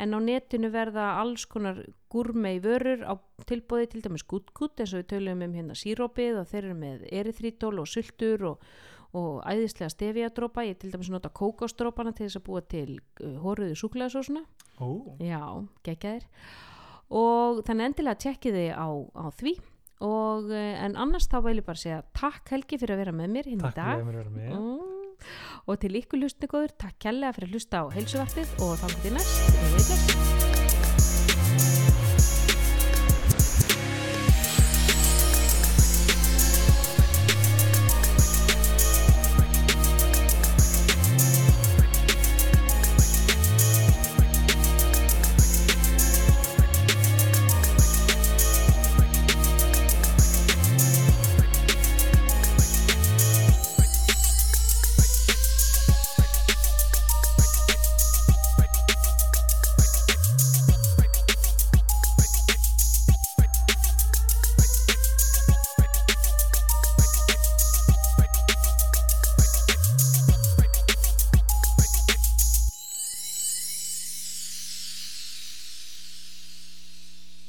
en á netinu verða alls konar gúrmei vörur á tilbóði til dæmis guttgutt eins og við töluðum um hérna sírópið og þeir eru með eryþrítól og sultur og, og æðislega stefiadrópa ég til dæmis nota kókostrópana til þess að búa til uh, hóruðu súkulegasósuna Ó, Já, geggjaðir og þannig endilega tjekkið þið á, á því og eh, en annars þá ég bara segja takk Helgi fyrir að vera með mér hérna í dag með mm. og til ykkur hlustningóður takk kærlega fyrir að hlusta á heilsuvarpið og þá til næst.